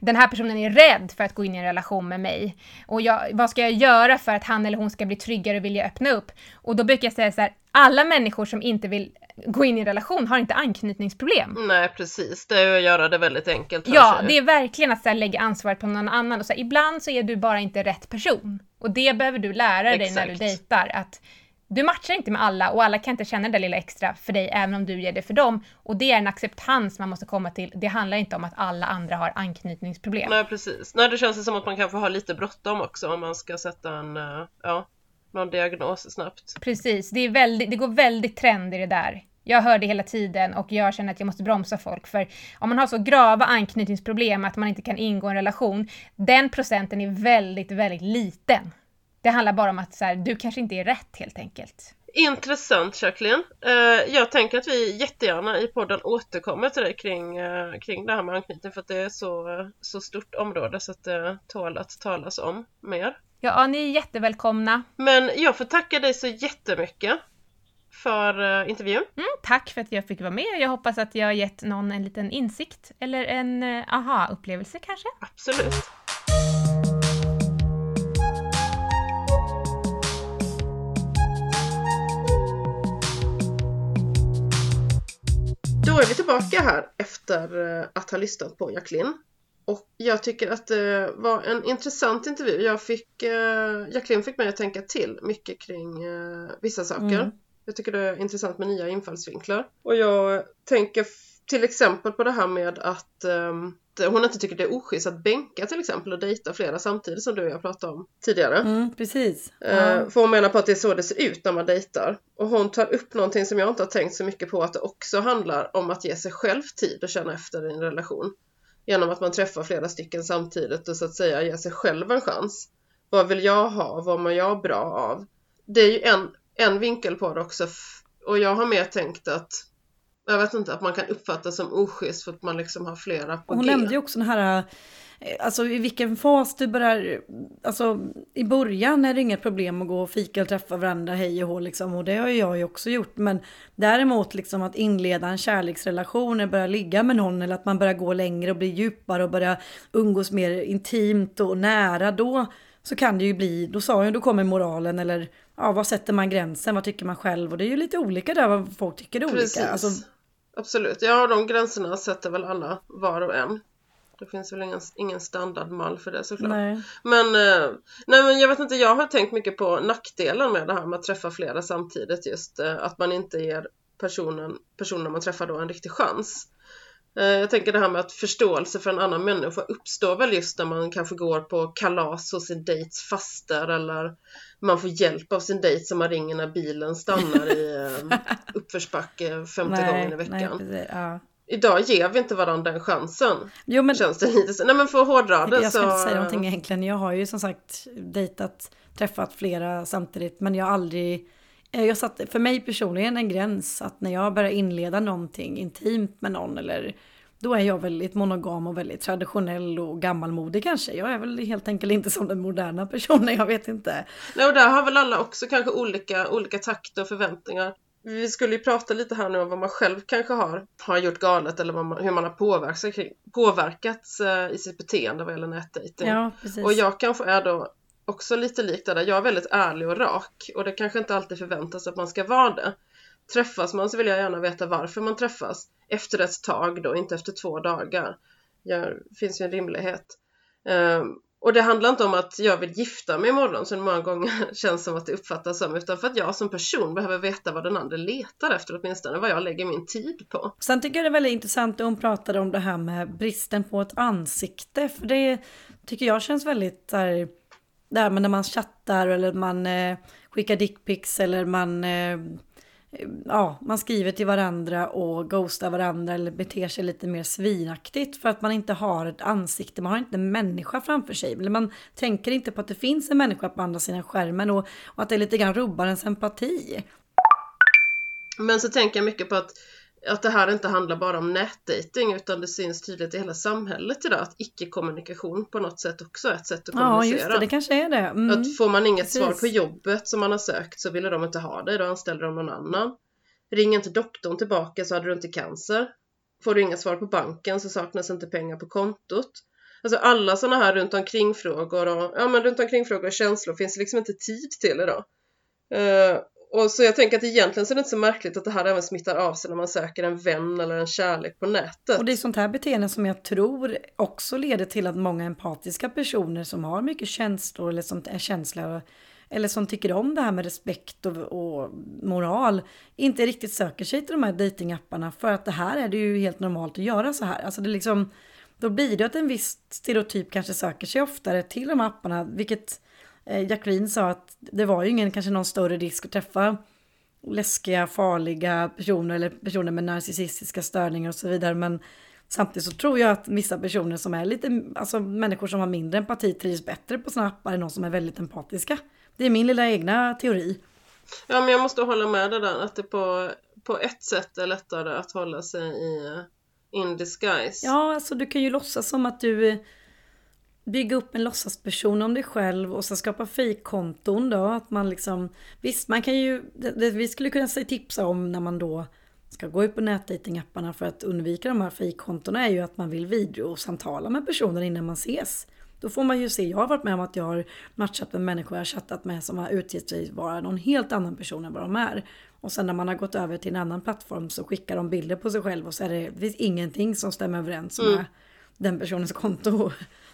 Den här personen är rädd för att gå in i en relation med mig. Och jag, vad ska jag göra för att han eller hon ska bli tryggare och vilja öppna upp? Och då brukar jag säga så här, alla människor som inte vill gå in i en relation har inte anknytningsproblem. Nej precis, det är att göra det väldigt enkelt Ja, det är verkligen att så här, lägga ansvaret på någon annan. Och så här, ibland så är du bara inte rätt person. Och det behöver du lära dig när du Exakt. dejtar. Att du matchar inte med alla och alla kan inte känna det lilla extra för dig även om du ger det för dem. Och det är en acceptans man måste komma till. Det handlar inte om att alla andra har anknytningsproblem. Nej precis. Nej det känns som att man kanske har lite bråttom också om man ska sätta en, eh, ja, någon diagnos snabbt. Precis, det, är väldigt, det går väldigt trend i det där. Jag hör det hela tiden och jag känner att jag måste bromsa folk. För om man har så grava anknytningsproblem att man inte kan ingå en relation, den procenten är väldigt, väldigt liten. Det handlar bara om att så här, du kanske inte är rätt helt enkelt. Intressant Jacqueline. Eh, jag tänker att vi jättegärna i podden återkommer till dig kring, eh, kring det här med anknytning för att det är så, så stort område så att det tål att talas om mer. Ja, ni är jättevälkomna. Men jag får tacka dig så jättemycket för eh, intervjun. Mm, tack för att jag fick vara med. Jag hoppas att jag har gett någon en liten insikt eller en aha-upplevelse kanske. Absolut. Då är vi tillbaka här efter eh, att ha lyssnat på Jacqueline. Och jag tycker att det var en intressant intervju. Jag fick, eh, Jacqueline fick mig att tänka till mycket kring eh, vissa saker. Mm. Jag tycker det är intressant med nya infallsvinklar. Och jag tänker till exempel på det här med att att hon inte tycker det är oschysst att bänka till exempel och dejta flera samtidigt som du och jag pratade om tidigare. Mm, precis. Ja. För hon menar på att det är så det ser ut när man dejtar. Och hon tar upp någonting som jag inte har tänkt så mycket på att det också handlar om att ge sig själv tid och känna efter i en relation. Genom att man träffar flera stycken samtidigt och så att säga ge sig själv en chans. Vad vill jag ha? Vad mår jag bra av? Det är ju en, en vinkel på det också. Och jag har mer tänkt att jag vet inte, att man kan uppfatta som oschysst för att man liksom har flera på Hon G. nämnde ju också den här, eh, alltså i vilken fas du börjar, alltså i början är det inget problem att gå och fika och träffa varandra hej och hå liksom och det har jag ju också gjort men däremot liksom att inleda en kärleksrelation eller börja ligga med någon eller att man börjar gå längre och bli djupare och börja umgås mer intimt och nära då så kan det ju bli, då sa jag, då kommer moralen eller ja, vad sätter man gränsen, vad tycker man själv och det är ju lite olika där vad folk tycker är Precis. olika. Alltså, Absolut, ja de gränserna sätter väl alla var och en. Det finns väl ingen, ingen standardmall för det såklart. nej. Men, eh, nej men jag vet inte, jag har tänkt mycket på nackdelen med det här med att träffa flera samtidigt just eh, att man inte ger personen, personen man träffar då en riktig chans. Eh, Jag tänker det här med att förståelse för en annan människa uppstår väl just när man kanske går på kalas hos sin dejts faster eller man får hjälp av sin dejt som man ringer när bilen stannar i eh, uppförsbacke femte gången i nej, veckan. precis, ja. Idag ger vi inte varandra den chansen. Jo men Känns det lite så. Nej men för att hårdra det Jag ska så... inte säga någonting egentligen. Jag har ju som sagt dejtat, träffat flera samtidigt. Men jag har aldrig... eh, Jag satte för mig personligen en gräns att när jag börjar inleda någonting intimt med någon eller då är jag väldigt monogam och väldigt traditionell och gammalmodig kanske. Jag är väl helt enkelt inte som den moderna personen, jag vet inte. Nej, och där har väl alla också kanske olika, olika takt och förväntningar. Vi skulle ju prata lite här nu om vad man själv kanske har, har gjort galet eller man, hur man har påverkats, påverkats eh, i sitt beteende vad gäller nätdejting. Ja, precis. Och jag kanske är då också lite lik det där. Jag är väldigt ärlig och rak och det kanske inte alltid förväntas att man ska vara det. Träffas man så vill jag gärna veta varför man träffas. Efter ett tag då, inte efter två dagar. Det finns ju en rimlighet. Ehm, och det handlar inte om att jag vill gifta mig imorgon som det många gånger känns som att det uppfattas som utan för att jag som person behöver veta vad den andra letar efter åtminstone vad jag lägger min tid på. Sen tycker jag det är väldigt intressant att hon pratade om det här med bristen på ett ansikte. För det tycker jag känns väldigt där, där det här med när man chattar eller man eh, skickar dickpics eller man, eh, ja, man skriver till varandra och ghostar varandra eller beter sig lite mer svinaktigt för att man inte har ett ansikte, man har inte en människa framför sig. Eller man tänker inte på att det finns en människa på andra sidan skärmen och, och att det lite grann rubbar ens empati. Men så tänker jag mycket på att, att det här inte handlar bara om nätdating utan det syns tydligt i hela samhället idag att icke-kommunikation på något sätt också är ett sätt att Ja, kommunicera. just det, det kanske är det. Mm. Att får man inget precis. svar på jobbet som man har sökt så ville de inte ha dig, då anställer de någon annan. Ring inte doktorn tillbaka så hade du inte cancer. Får du inga svar på banken så saknas inte pengar på kontot. Alltså alla sådana här runt omkring frågor och ja men runt omkring frågor och känslor finns det liksom inte tid till idag. Eh, och så jag tänker att egentligen så är det inte så märkligt att det här även smittar av sig när man söker en vän eller en kärlek på nätet. Och det är sånt här beteende som jag tror också leder till att många empatiska personer som har mycket känslor eller som är känsliga eller som tycker om det här med respekt och, och moral inte riktigt söker sig till de här datingapparna för att det här är det ju helt normalt att göra så här. Alltså det liksom, då blir det att en viss stereotyp kanske söker sig oftare till de här apparna, vilket Jacqueline sa att det var ju ingen kanske någon större risk att träffa läskiga, farliga personer eller personer med narcissistiska störningar och så vidare. Men samtidigt så tror jag att vissa personer som är lite, alltså människor som har mindre empati trivs bättre på sådana appar än de som är väldigt empatiska. Det är min lilla egna teori. Ja men jag måste hålla med det där att det på, på ett sätt är lättare att hålla sig i eh, in disguise. Ja, alltså du kan ju låtsas som att du bygger upp en låtsasperson om dig själv och så skapa fejkkonton då. Att man liksom, visst man kan ju, det, det, vi skulle kunna säga tipsa om när man då ska gå ut på nätdatingapparna för att undvika de här fejkkontona är ju att man vill videosamtala med personer innan man ses. Då får man ju se, jag har varit med om att jag har matchat med människor jag har chattat med som har utgett sig vara någon helt annan person än vad de är. Och sen när man har gått över till en annan plattform så skickar de bilder på sig själv och så är det, det finns ingenting som stämmer överens med den personens konto.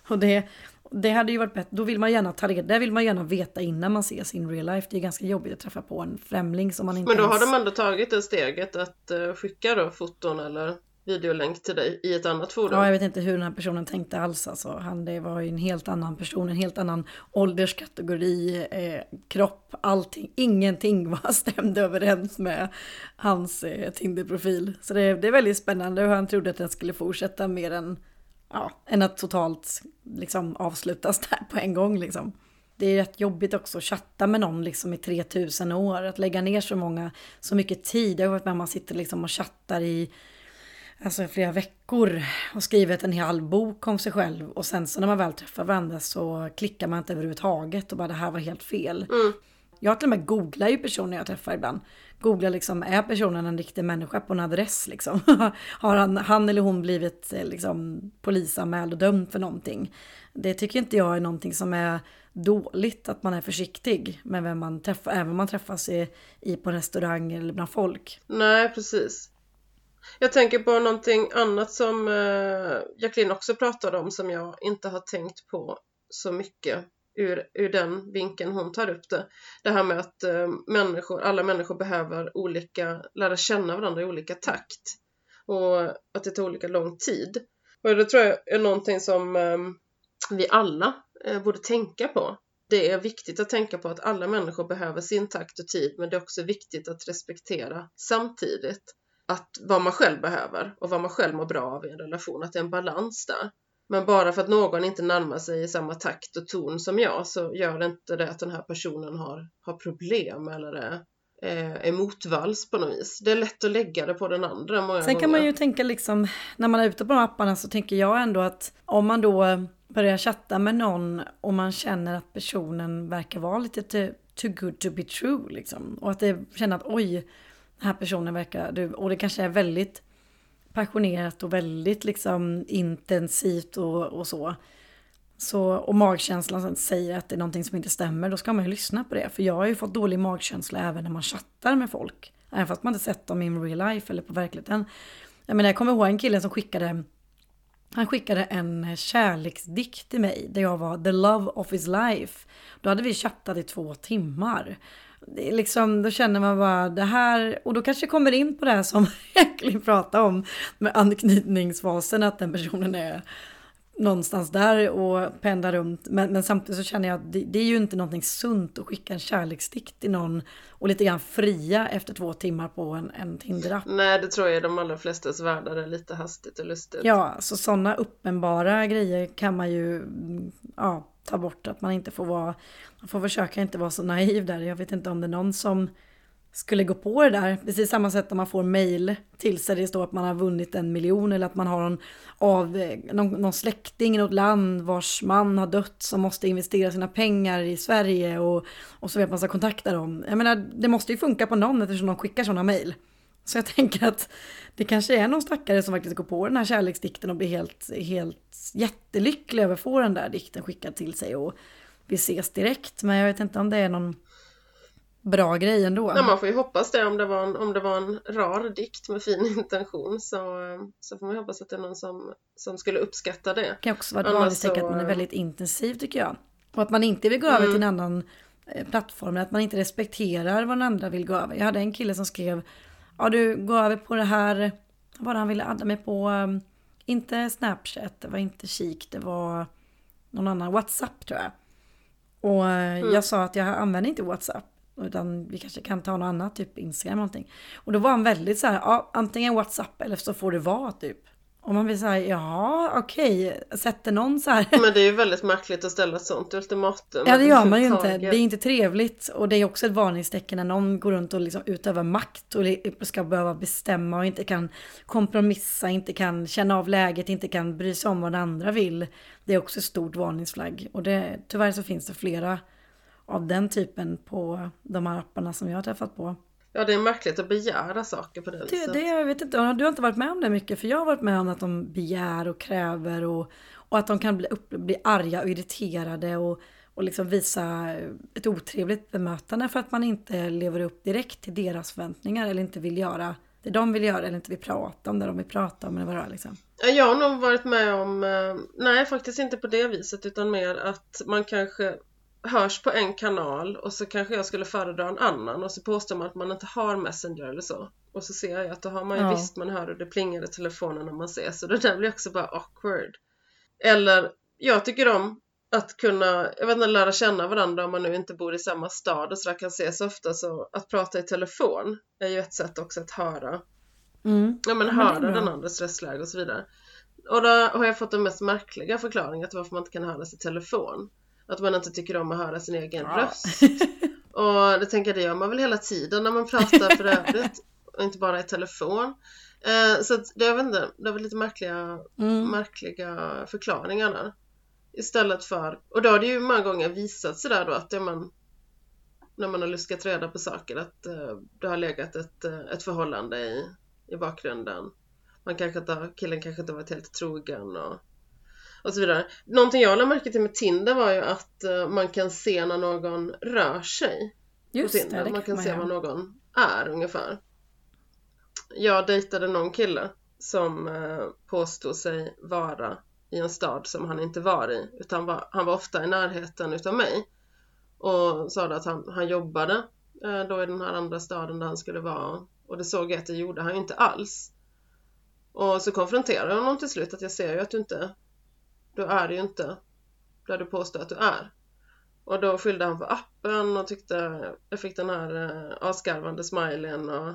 Och det, det hade ju varit bättre, då vill man gärna ta reda, det vill man gärna veta innan man ses in real life. Det är ganska jobbigt att träffa på en främling som man inte Men då har ens... de ändå tagit det steget att uh, skicka då foton eller videolänk till dig i ett annat forum. Ja, jag vet inte hur den här personen tänkte alls. Alltså, han det var ju en helt annan person, en helt annan ålderskategori, eh, kropp, allting. Ingenting var stämde överens med hans eh, Tinder-profil. Så det, det är väldigt spännande och han trodde att den skulle fortsätta mer än, ja, än att totalt liksom, avslutas där på en gång. Liksom. Det är rätt jobbigt också att chatta med någon liksom i 3000 år, att lägga ner så många, så mycket tid. Jag har varit med man sitter liksom och chattar i alltså flera veckor och skrivit en hel bok om sig själv och sen så när man väl träffar varandra så klickar man inte överhuvudtaget och bara det här var helt fel. Mm. Jag till och med googlar ju personer jag träffar ibland googla liksom, är personen en riktig människa på en adress liksom? Har han, han eller hon blivit eh, liksom polisanmäld och dömd för någonting? Det tycker inte jag är någonting som är dåligt, att man är försiktig med vem man träffar, även om man träffas i, i på en restaurang eller bland folk. Nej, precis. Jag tänker på någonting annat som eh, Jacqueline också pratade om som jag inte har tänkt på så mycket ur, ur den vinkeln hon tar upp det. Det här med att eh, människor, alla människor behöver olika, lära känna varandra i olika takt och att det tar olika lång tid. Och det tror jag är någonting som eh, vi alla eh, borde tänka på. Det är viktigt att tänka på att alla människor behöver sin takt och tid men det är också viktigt att respektera samtidigt att vad man själv behöver och vad man själv mår bra av i en relation, att det är en balans där. Men bara för att någon inte närmar sig i samma takt och ton som jag så gör det inte det att den här personen har, har problem eller är, är motvalls på något vis. Det är lätt att lägga det på den andra många Sen kan gånger. man ju tänka liksom, när man är ute på de apparna så tänker jag ändå att om man då börjar chatta med någon och man känner att personen verkar vara lite too, too good to be true liksom. Och att det känner att oj, den här personen verkar, du, och det kanske är väldigt passionerat och väldigt liksom intensivt och, och så. så. Och magkänslan säger att det är någonting som inte stämmer, då ska man ju lyssna på det. För jag har ju fått dålig magkänsla även när man chattar med folk. Även fast man inte sett dem in real life eller på verkligheten. Jag menar jag kommer ihåg en kille som skickade han skickade en kärleksdikt till mig där jag var the love of his life. Då hade vi chattat i två timmar. Liksom, då känner man bara det här, och då kanske kommer in på det här som Jacqueline pratade om med anknytningsfasen, att den personen är någonstans där och pendlar runt. Men, men samtidigt så känner jag att det, det, är ju inte någonting sunt att skicka en kärleksdikt till någon och lite grann fria efter två timmar på en, en Tinder-app. Nej, det tror jag är de allra flestas världar är lite hastigt och lustigt. Ja, så sådana uppenbara grejer kan man ju ja, ta bort. Att man inte får vara, man får försöka inte vara så naiv där. Jag vet inte om det är någon som skulle gå på det där. Precis samma sätt om man får mail till sig det står att man har vunnit en miljon eller att man har någon, av, någon, någon släkting i något land vars man har dött som måste investera sina pengar i Sverige och, och så vet man ska kontakta dem. Jag menar, det måste ju funka på någon eftersom de skickar sådana mail. Så jag tänker att det kanske är någon stackare som faktiskt går på den här kärleksdikten och blir helt, helt jättelycklig över att få den där dikten skickad till sig och vi ses direkt. Men jag vet inte om det är någon bra grej ändå. Nej, man får ju hoppas det om det var en, om det var en rar dikt med fin intention så, så får man hoppas att det är någon som, som skulle uppskatta det. Det kan också vara ett vanligt så... tecken att man är väldigt intensiv tycker jag. Och att man inte vill gå över till en mm. annan eh, plattform, att man inte respekterar vad den andra vill gå över. Jag hade en kille som skrev, ja du går över på det här, vad han ville adda mig på, um, inte Snapchat, det var inte Kik, det var någon annan, WhatsApp tror jag. Och eh, mm. jag sa att jag använder inte WhatsApp. Utan vi kanske kan ta något annat, typ Instagram eller någonting. Och då var han väldigt så här, ja, antingen WhatsApp eller så får det vara typ. Och man blir så här, ja okej, sätter någon så här. Men det är ju väldigt märkligt att ställa ett sånt ultimatum. Ja det gör man ju inte. Det är inte trevligt. Och det är också ett varningstecken när någon går runt och liksom utövar makt och ska behöva bestämma och inte kan kompromissa, inte kan känna av läget, inte kan bry sig om vad den andra vill. Det är också ett stort varningsflagg. Och det, tyvärr så finns det flera av den typen på de här apparna som jag har träffat på. Ja, det är märkligt att begära saker på det, det viset. Det, jag vet inte, du har inte varit med om det mycket, för jag har varit med om att de begär och kräver och, och att de kan bli, upp, bli arga och irriterade och, och liksom visa ett otrevligt bemötande för att man inte lever upp direkt till deras förväntningar eller inte vill göra det de vill göra eller inte vill prata om det de vill prata om eller vad det är liksom. Jag har nog varit med om, eh, nej faktiskt inte på det viset utan mer att man kanske hörs på en kanal och så kanske jag skulle föredra en annan och så påstår man att man inte har Messenger eller så. Och så ser jag att då har man ju Ja. visst, man hör hur det plingar i telefonen när man ses. Så det där blir också bara awkward. Eller, jag tycker om att kunna, jag vet inte, lära känna varandra om man nu inte bor i samma stad och så där kan ses ofta. Så att prata i telefon är ju ett sätt också att höra Mm. Ja men höra den andra stressläge och så vidare. Och då har jag fått den mest märkliga förklaringen till varför man inte kan höras i telefon. Att man inte tycker om att höra sin egen röst. Och det tänker jag, det gör man väl hela tiden när man pratar för övrigt. Och inte bara i telefon. Eh, så att det, jag vet inte, det väl lite märkliga, Mm. märkliga förklaringar där. Istället för, och då har det ju många gånger visat sig där då att det man när man har luskat reda på saker att eh, det har legat ett, eh, ett förhållande i, i bakgrunden. Man kanske inte killen kanske inte varit helt trogen och, och så vidare. Någonting jag lade märke till med Tinder var ju att eh, man kan se när någon rör sig Just på det, Tinder. det man kan se göra. vad någon är ungefär. Jag dejtade någon kille som eh, påstod sig vara i en stad som han inte var i utan var, han var ofta i närheten utav mig och sa att han, han jobbade eh, då i den här andra staden där han skulle vara och det såg jag att det gjorde han ju inte alls. Och så konfronterade jag honom till slut att jag ser ju att du inte, du är ju inte där du påstår att du är. Och då skyllde han på appen och tyckte jag fick den här eh, asgarvande smileyn och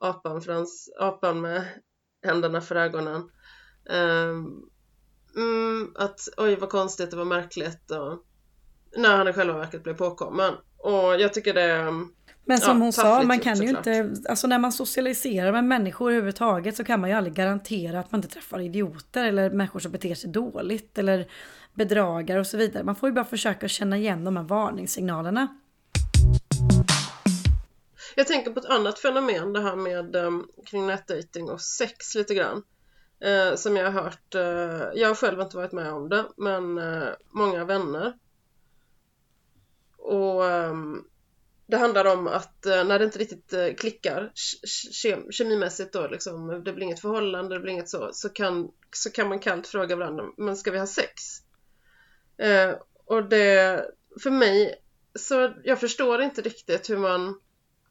apan, frans, apan med händerna för ögonen. Um, mm, att oj vad konstigt, det var märkligt och när han i själva verket blev påkommen. Och jag tycker det men som Ja, hon sa, man gjort, kan ju såklart. inte, alltså när man socialiserar med människor överhuvudtaget så kan man ju aldrig garantera att man inte träffar idioter eller människor som beter sig dåligt eller bedragare och så vidare. Man får ju bara försöka känna igen de här varningssignalerna. Jag tänker på ett annat fenomen, det här med um, kring nätdating och sex lite grann. Eh, som jag har hört, eh, jag har själv inte varit med om det, men eh, många vänner. Och ehm, det handlar om att eh, när det inte riktigt eh, klickar ke- kemimässigt då liksom, det blir inget förhållande, det blir inget så, så kan, så kan man kallt fråga varandra, men ska vi ha sex? Eh, och det, för mig, så jag förstår inte riktigt hur man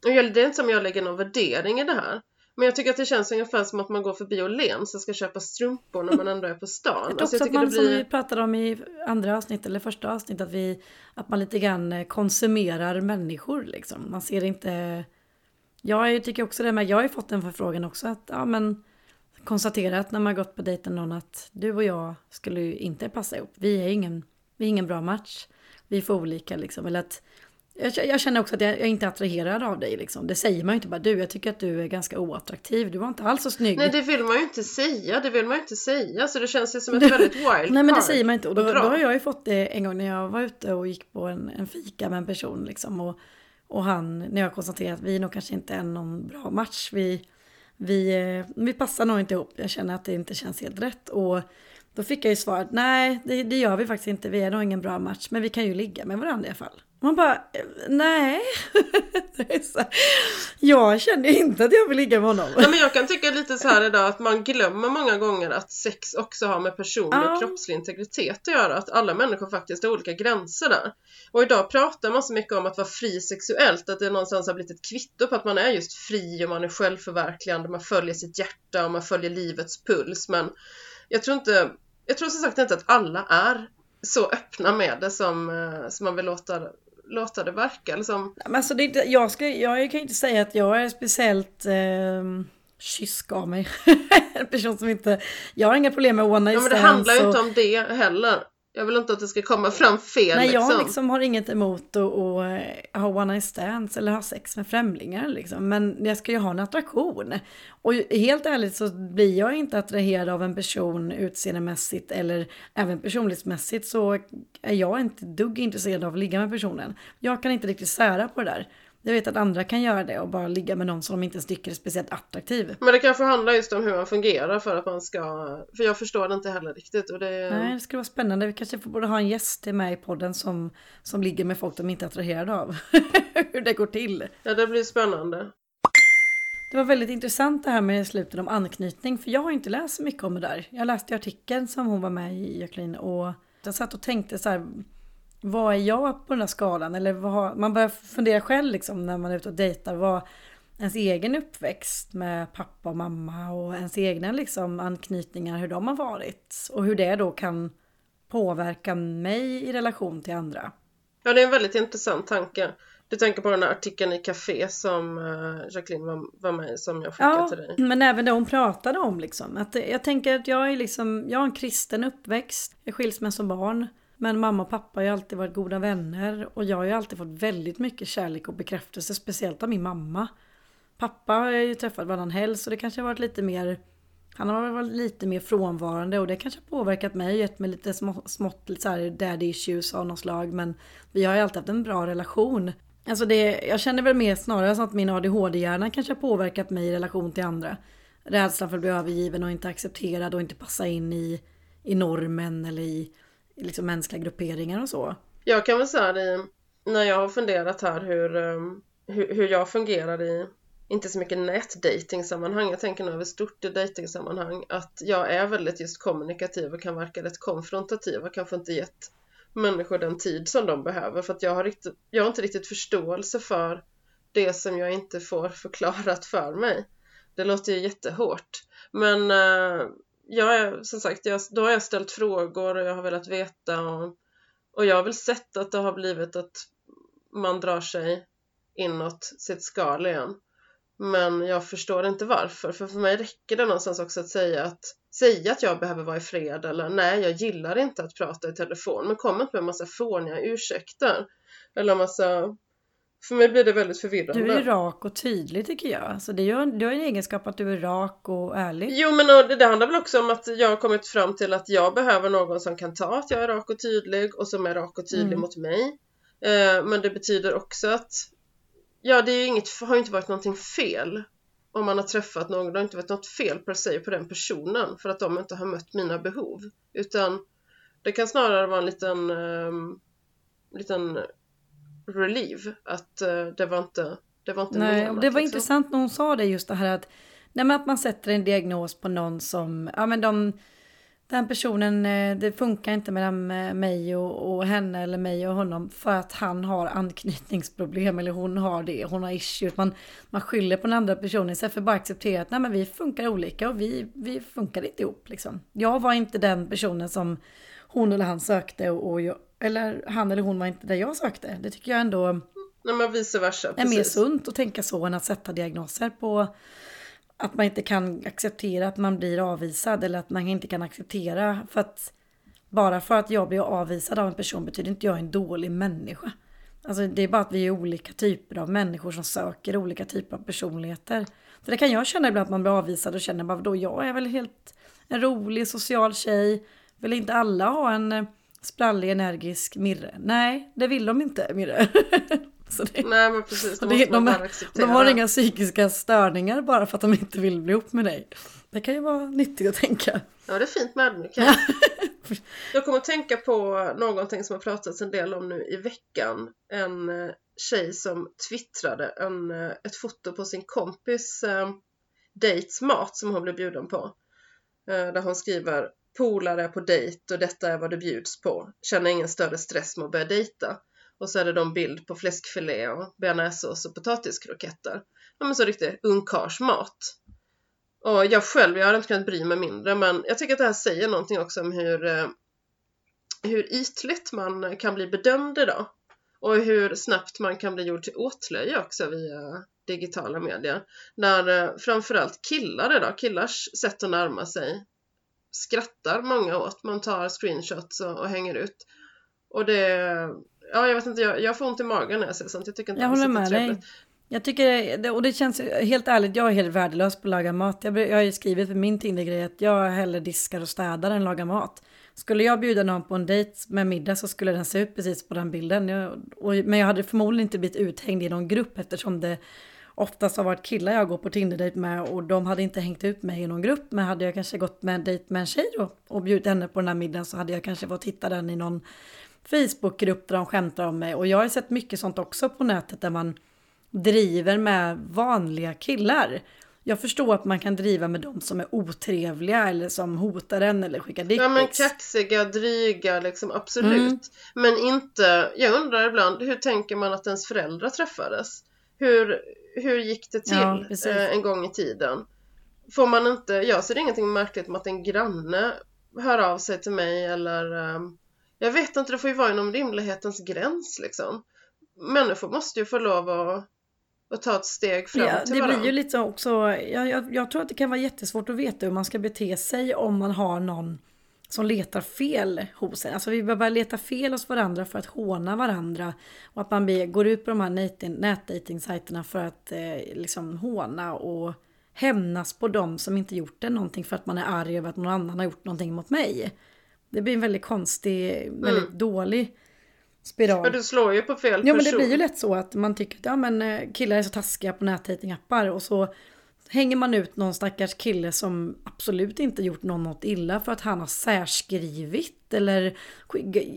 Det är inte som jag lägger någon värdering i det här. Men jag tycker att det känns ungefär som att man går förbi Åhléns och ska köpa strumpor när man ändå är på stan. Jag tror Alltså, också jag att man, det som blir... vi pratade om i andra avsnitt eller första avsnitt, att, vi, att man lite grann eh, konsumerar människor liksom. Man ser inte... Jag tycker också det, men jag har ju fått en förfrågan också att, ja men konstatera att när man gått på dejt med någon att du och jag skulle ju inte passa ihop. Vi är ingen, vi är ingen bra match. Vi är för olika liksom. Eller att, jag, jag känner också att jag, jag är inte attraherad av dig liksom. Det säger man ju inte bara du, jag tycker att du är ganska oattraktiv. Du var inte alls så snygg. Nej det vill man ju inte säga, det vill man ju inte säga. Så det känns ju som ett väldigt wild Nej men det säger man inte. Och då, då har jag ju fått det en gång när jag var ute och gick på en, en fika med en person liksom. Och, och han, när jag konstaterade att vi nog kanske inte är någon bra match. Vi, vi, eh, vi passar nog inte ihop. Jag känner att det inte känns helt rätt. Och då fick jag ju svaret, nej det, det gör vi faktiskt inte. Vi är nog ingen bra match. Men vi kan ju ligga med varandra i alla fall. Man bara, nej. Jag känner inte att jag vill ligga med honom. Nej, men jag kan tycka lite så här idag att man glömmer många gånger att sex också har med personlig och kroppslig integritet att göra. Att alla människor faktiskt har olika gränser där. Och idag pratar man så mycket om att vara fri sexuellt, att det någonstans har blivit ett kvitto på att man är just fri och man är självförverkligande, man följer sitt hjärta och man följer livets puls. Men jag tror inte, jag tror som sagt inte att alla är så öppna med det som, eh, som man vill låta, låta det verka. Eller som, Men alltså det är inte, jag, ska, jag kan inte säga att jag är speciellt eh, kysk av mig. en person som inte... Jag har inga problem med one night ja, men det handlar ju inte om det heller. Jag vill inte att det ska komma fram fel. Nej, jag liksom. liksom har inget emot att, att ha one night stands eller ha sex med främlingar liksom. Men jag ska ju ha en attraktion. Och helt ärligt så blir jag inte attraherad av en person utseendemässigt eller även personlighetsmässigt så är jag inte dugg intresserad av att ligga med personen. Jag kan inte riktigt sära på det där. Jag vet att andra kan göra det och bara ligga med någon som de inte ens tycker är speciellt attraktiv. Men det kanske handlar just om hur man fungerar för att man ska... För jag förstår det inte heller riktigt. Och det... Nej, det skulle vara spännande. Vi kanske borde ha en gäst med i podden som, som ligger med folk de inte är attraherade av. Hur det går till. Ja, det blir spännande. Det var väldigt intressant det här med slutet om anknytning. För jag har inte läst så mycket om det där. Jag läste artikeln som hon var med i, Jacqueline. Och jag satt och tänkte så här. Vad är jag på den här skalan? Eller vad, man börjar fundera själv liksom när man är ute och dejtar. Vad ens egen uppväxt med pappa och mamma och ens egna liksom anknytningar, hur de har varit. Och hur det då kan påverka mig i relation till andra. Ja, det är en väldigt intressant tanke. Du tänker på den här artikeln i Café som uh, Jacqueline var, var med som jag skickade ja, till dig. men även det hon pratade om liksom. Att jag tänker att jag är liksom, jag har en kristen uppväxt. Jag skiljs med som barn. Men mamma och pappa har ju alltid varit goda vänner. Och jag har ju alltid fått väldigt mycket kärlek och bekräftelse. Speciellt av min mamma. Pappa har jag ju träffat varannan helg så det kanske har varit lite mer han har varit lite mer frånvarande och det kanske har påverkat mig, gett mig lite smått, smått lite så här daddy issues av något slag. Men vi har ju alltid haft en bra relation. Alltså det, jag känner väl mer snarare så att min ADHD-hjärna kanske har påverkat mig i relation till andra. Rädslan för att bli övergiven och inte accepterad och inte passa in i, i normen eller i liksom mänskliga grupperingar och så. Jag kan väl säga det när jag har funderat här hur, ehm, hur, hur jag fungerar i inte så mycket nätdatingsammanhang, jag tänker nog över stort i datingsammanhang, att jag är väldigt just kommunikativ och kan verka rätt konfrontativ och kanske inte gett människor den tid som de behöver för att jag har, riktigt, jag har inte riktigt förståelse för det som jag inte får förklarat för mig. Det låter ju jättehårt. Men eh, jag är, som sagt, jag, då har jag ställt frågor och jag har velat veta och, och jag har väl sett att det har blivit att man drar sig inåt sitt skal igen. Men jag förstår inte varför, för för mig räcker det någonstans också att säga att säga att jag behöver vara i fred eller nej, jag gillar inte att prata i telefon, men kom inte med en massa fåniga ursäkter eller massa för mig blir det väldigt förvirrande. Du är rak och tydlig tycker jag. Alltså det gör, du har en egenskap att du är rak och ärlig. Jo men det, det handlar väl också om att jag har kommit fram till att jag behöver någon som kan ta att jag är rak och tydlig och som är rak och tydlig mm. mot mig. Eh, men det betyder också att ja, det är ju inget, har ju inte varit någonting fel om man har träffat någon. Det har inte varit något fel per se på den personen för att de inte har mött mina behov. Utan det kan snarare vara en liten, um, liten relief att uh, det var inte det var inte Nej, menat, det var liksom. intressant när hon sa det just det här att, nej, att man sätter en diagnos på någon som, ja men de den personen, eh, det funkar inte mellan eh, mig och, och, henne eller mig och honom för att han har anknytningsproblem eller hon har det, hon har issues. Man, man skyller på den andra personen istället för att bara acceptera att nej, men vi funkar olika och vi, vi funkar inte ihop. Liksom. Jag var inte den personen som hon eller han sökte och, och jag, eller han eller hon var inte där jag sökte. Det tycker jag ändå nej, men vice versa, är mer sunt att tänka så än att sätta diagnoser på att man inte kan acceptera att man blir avvisad eller att man inte kan acceptera för att bara för att jag blir avvisad av en person betyder inte jag är en dålig människa. Alltså det är bara att vi är olika typer av människor som söker olika typer av personligheter. Så det kan jag känna ibland att man blir avvisad och känner bara då jag är väl helt en rolig social tjej. Vill inte alla ha en sprallig energisk Mirre? Nej, det vill de inte Mirre. Det, Nej men precis, det, det de, de har inga psykiska störningar bara för att de inte vill bli ihop med dig. Det kan ju vara nyttigt att tänka. Ja det är fint med ödmjukhet. Jag kommer att tänka på någonting som har pratats en del om nu i veckan. En eh, tjej som twittrade en, eh, ett foto på sin kompis eh, dates mat som hon blev bjuden på. Eh, där hon skriver polare på dejt och detta är vad det bjuds på. Känner ingen större stress med att börja dejta. Och så är det då en bild på fläskfilé och bearnaisesås och potatiskroketter. Ja men så riktig ungkarlsmat. Och jag själv, jag hade inte kunnat bry mig mindre men jag tycker att det här säger någonting också om hur, eh, hur ytligt man kan bli bedömd idag. Och hur snabbt man kan bli gjord till åtlöje också via digitala medier. När eh, framförallt killar idag, killars sätt att närma sig skrattar många åt. Man tar screenshots och, och hänger ut. Och det, ja, jag vet inte, jag, jag får ont i magen när jag ser sånt. Jag tycker inte jag håller med dig. Jag tycker, och det känns helt ärligt, jag är helt värdelös på att laga mat. Jag, jag har ju skrivit för min Tinder-grej att jag hellre diskar och städar än lagar mat. Skulle jag bjuda någon på en dejt med middag så skulle den se ut precis på den bilden. Jag, och, men jag hade förmodligen inte blivit uthängd i någon grupp eftersom det oftast har varit killar jag går på Tinder-dejt med och de hade inte hängt ut mig i någon grupp. Men hade jag kanske gått med en dejt med en tjej då och bjudit henne på den här middagen så hade jag kanske fått hitta den i någon Facebookgrupp där de skämtar om mig. Och jag har sett mycket sånt också på nätet där man driver med vanliga killar. Jag förstår att man kan driva med de som är otrevliga eller som hotar en eller skickar dickpics. Ja men kaxiga, dryga liksom absolut. Mm. Men inte, jag undrar ibland hur tänker man att ens föräldrar träffades? Hur, hur gick det till Ja, eh, en gång i tiden? Får man inte, jag ser ingenting märkligt med att en granne hör av sig till mig eller ehm, jag vet inte, det får ju vara inom rimlighetens gräns liksom. Människor måste ju få lov att, att ta ett steg fram Ja, till det blir ju lite så också, jag, jag, jag tror att det kan vara jättesvårt att veta hur man ska bete sig om man har någon som letar fel hos en. Alltså vi börjar leta fel hos varandra för att håna varandra. Och att man går ut på de här nätdating- nätdatingsajterna för att eh, liksom håna och hämnas på dem som inte gjort det någonting för att man är arg över att någon annan har gjort någonting mot mig. Det blir en väldigt konstig, väldigt dålig spiral. Ja, du slår ju på fel Ja men det person. blir ju lätt så att man tycker att ja, men, eh, killar är så taskiga på nätdatingappar och så hänger man ut någon stackars kille som absolut inte gjort någon något illa för att han har särskrivit eller,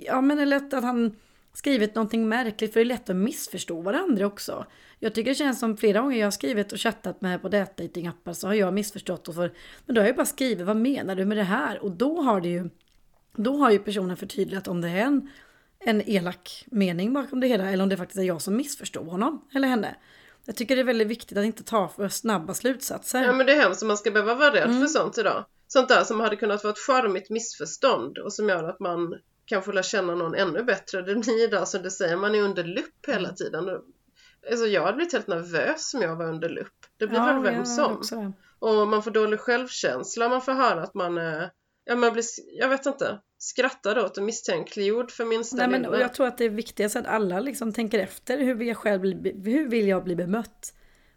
ja, men eller att han skrivit någonting märkligt för det är lätt att missförstå varandra också. Jag tycker det känns som flera gånger jag har skrivit och chattat med på dejtingappar så har jag missförstått och för, men då har jag bara skrivit vad menar du med det här och då har det ju då har ju personen förtydligat om det är en, en elak mening bakom det hela eller om det faktiskt är jag som missförstår honom eller henne. Jag tycker det är väldigt viktigt att inte ta för snabba slutsatser. Ja men det är hemskt om man ska behöva vara rädd Mm. för sånt idag. Sånt där som hade kunnat vara ett charmigt missförstånd och som gör att man kanske lär känna någon ännu bättre. Det blir där som du säger, man är under lupp Mm. hela tiden. Alltså jag hade blivit helt nervös om jag var under lupp. Det blir väl vem som. Och man får dålig självkänsla, man får höra att man är, ja man blir, jag vet inte, skrattad åt och misstänkliggjord för minsta Nej, men, och jag tror att det är viktigast att alla liksom tänker efter hur vill jag själv bli, hur vill jag bli bemött?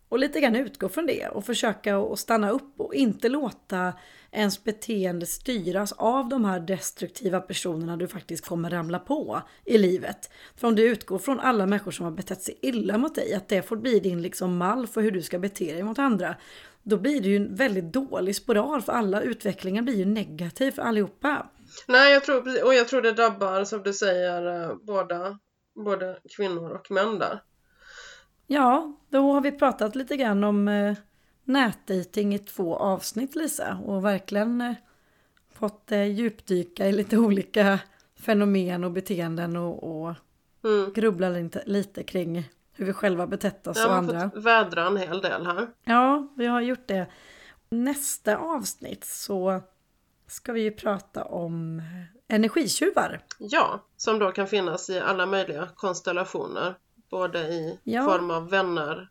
Och lite grann utgå från det och försöka att stanna upp och inte låta ens beteende styras av de här destruktiva personerna du faktiskt kommer ramla på i livet. För om du utgår från alla människor som har betett sig illa mot dig, att det får bli din liksom mall för hur du ska bete dig mot andra, då blir det ju en väldigt dålig spiral för alla. Utvecklingen blir ju negativ för allihopa. Nej, jag tror, och jag tror det drabbar, som du säger, eh, båda, både kvinnor och män där. Ja, då har vi pratat lite grann om eh, nätdating i två avsnitt Lisa och verkligen eh, fått eh, djupdyka i lite olika fenomen och beteenden och, och Mm. grubbla lite, lite kring hur vi själva betett oss och andra. fått vädra en hel del här. Ja, vi har gjort det. Nästa avsnitt så ska vi ju prata om energitjuvar. Ja, som då kan finnas i alla möjliga konstellationer. Både i Ja. form av vänner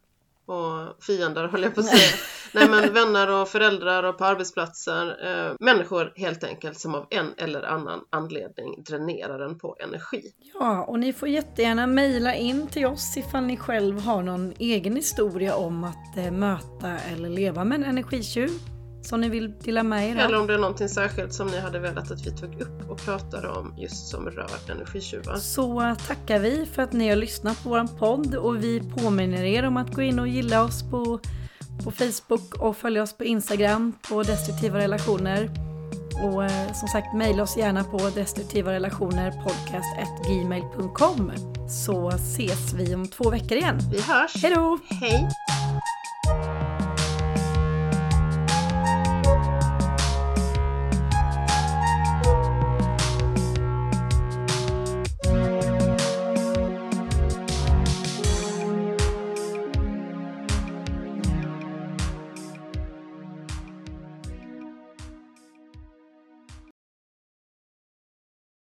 och fiender höll jag på att säga. Nej men vänner och föräldrar och på arbetsplatser. Eh, människor helt enkelt som av en eller annan anledning dränerar den på energi. Ja, och ni får jättegärna mejla in till oss ifall ni själv har någon egen historia om att eh, möta eller leva med en energitjuv som ni vill dela med er Eller av. om det är någonting särskilt som ni hade velat att vi tog upp och pratade om just som rör energitjuvar. Så tackar vi för att ni har lyssnat på vår podd och vi påminner er om att gå in och gilla oss på, på Facebook och följa oss på Instagram på Destruktiva Relationer. Och eh, som sagt, mejla oss gärna på destruktiva relationer podcast.gmail.com så ses vi om två veckor igen. Vi hörs! Hej då! Hej!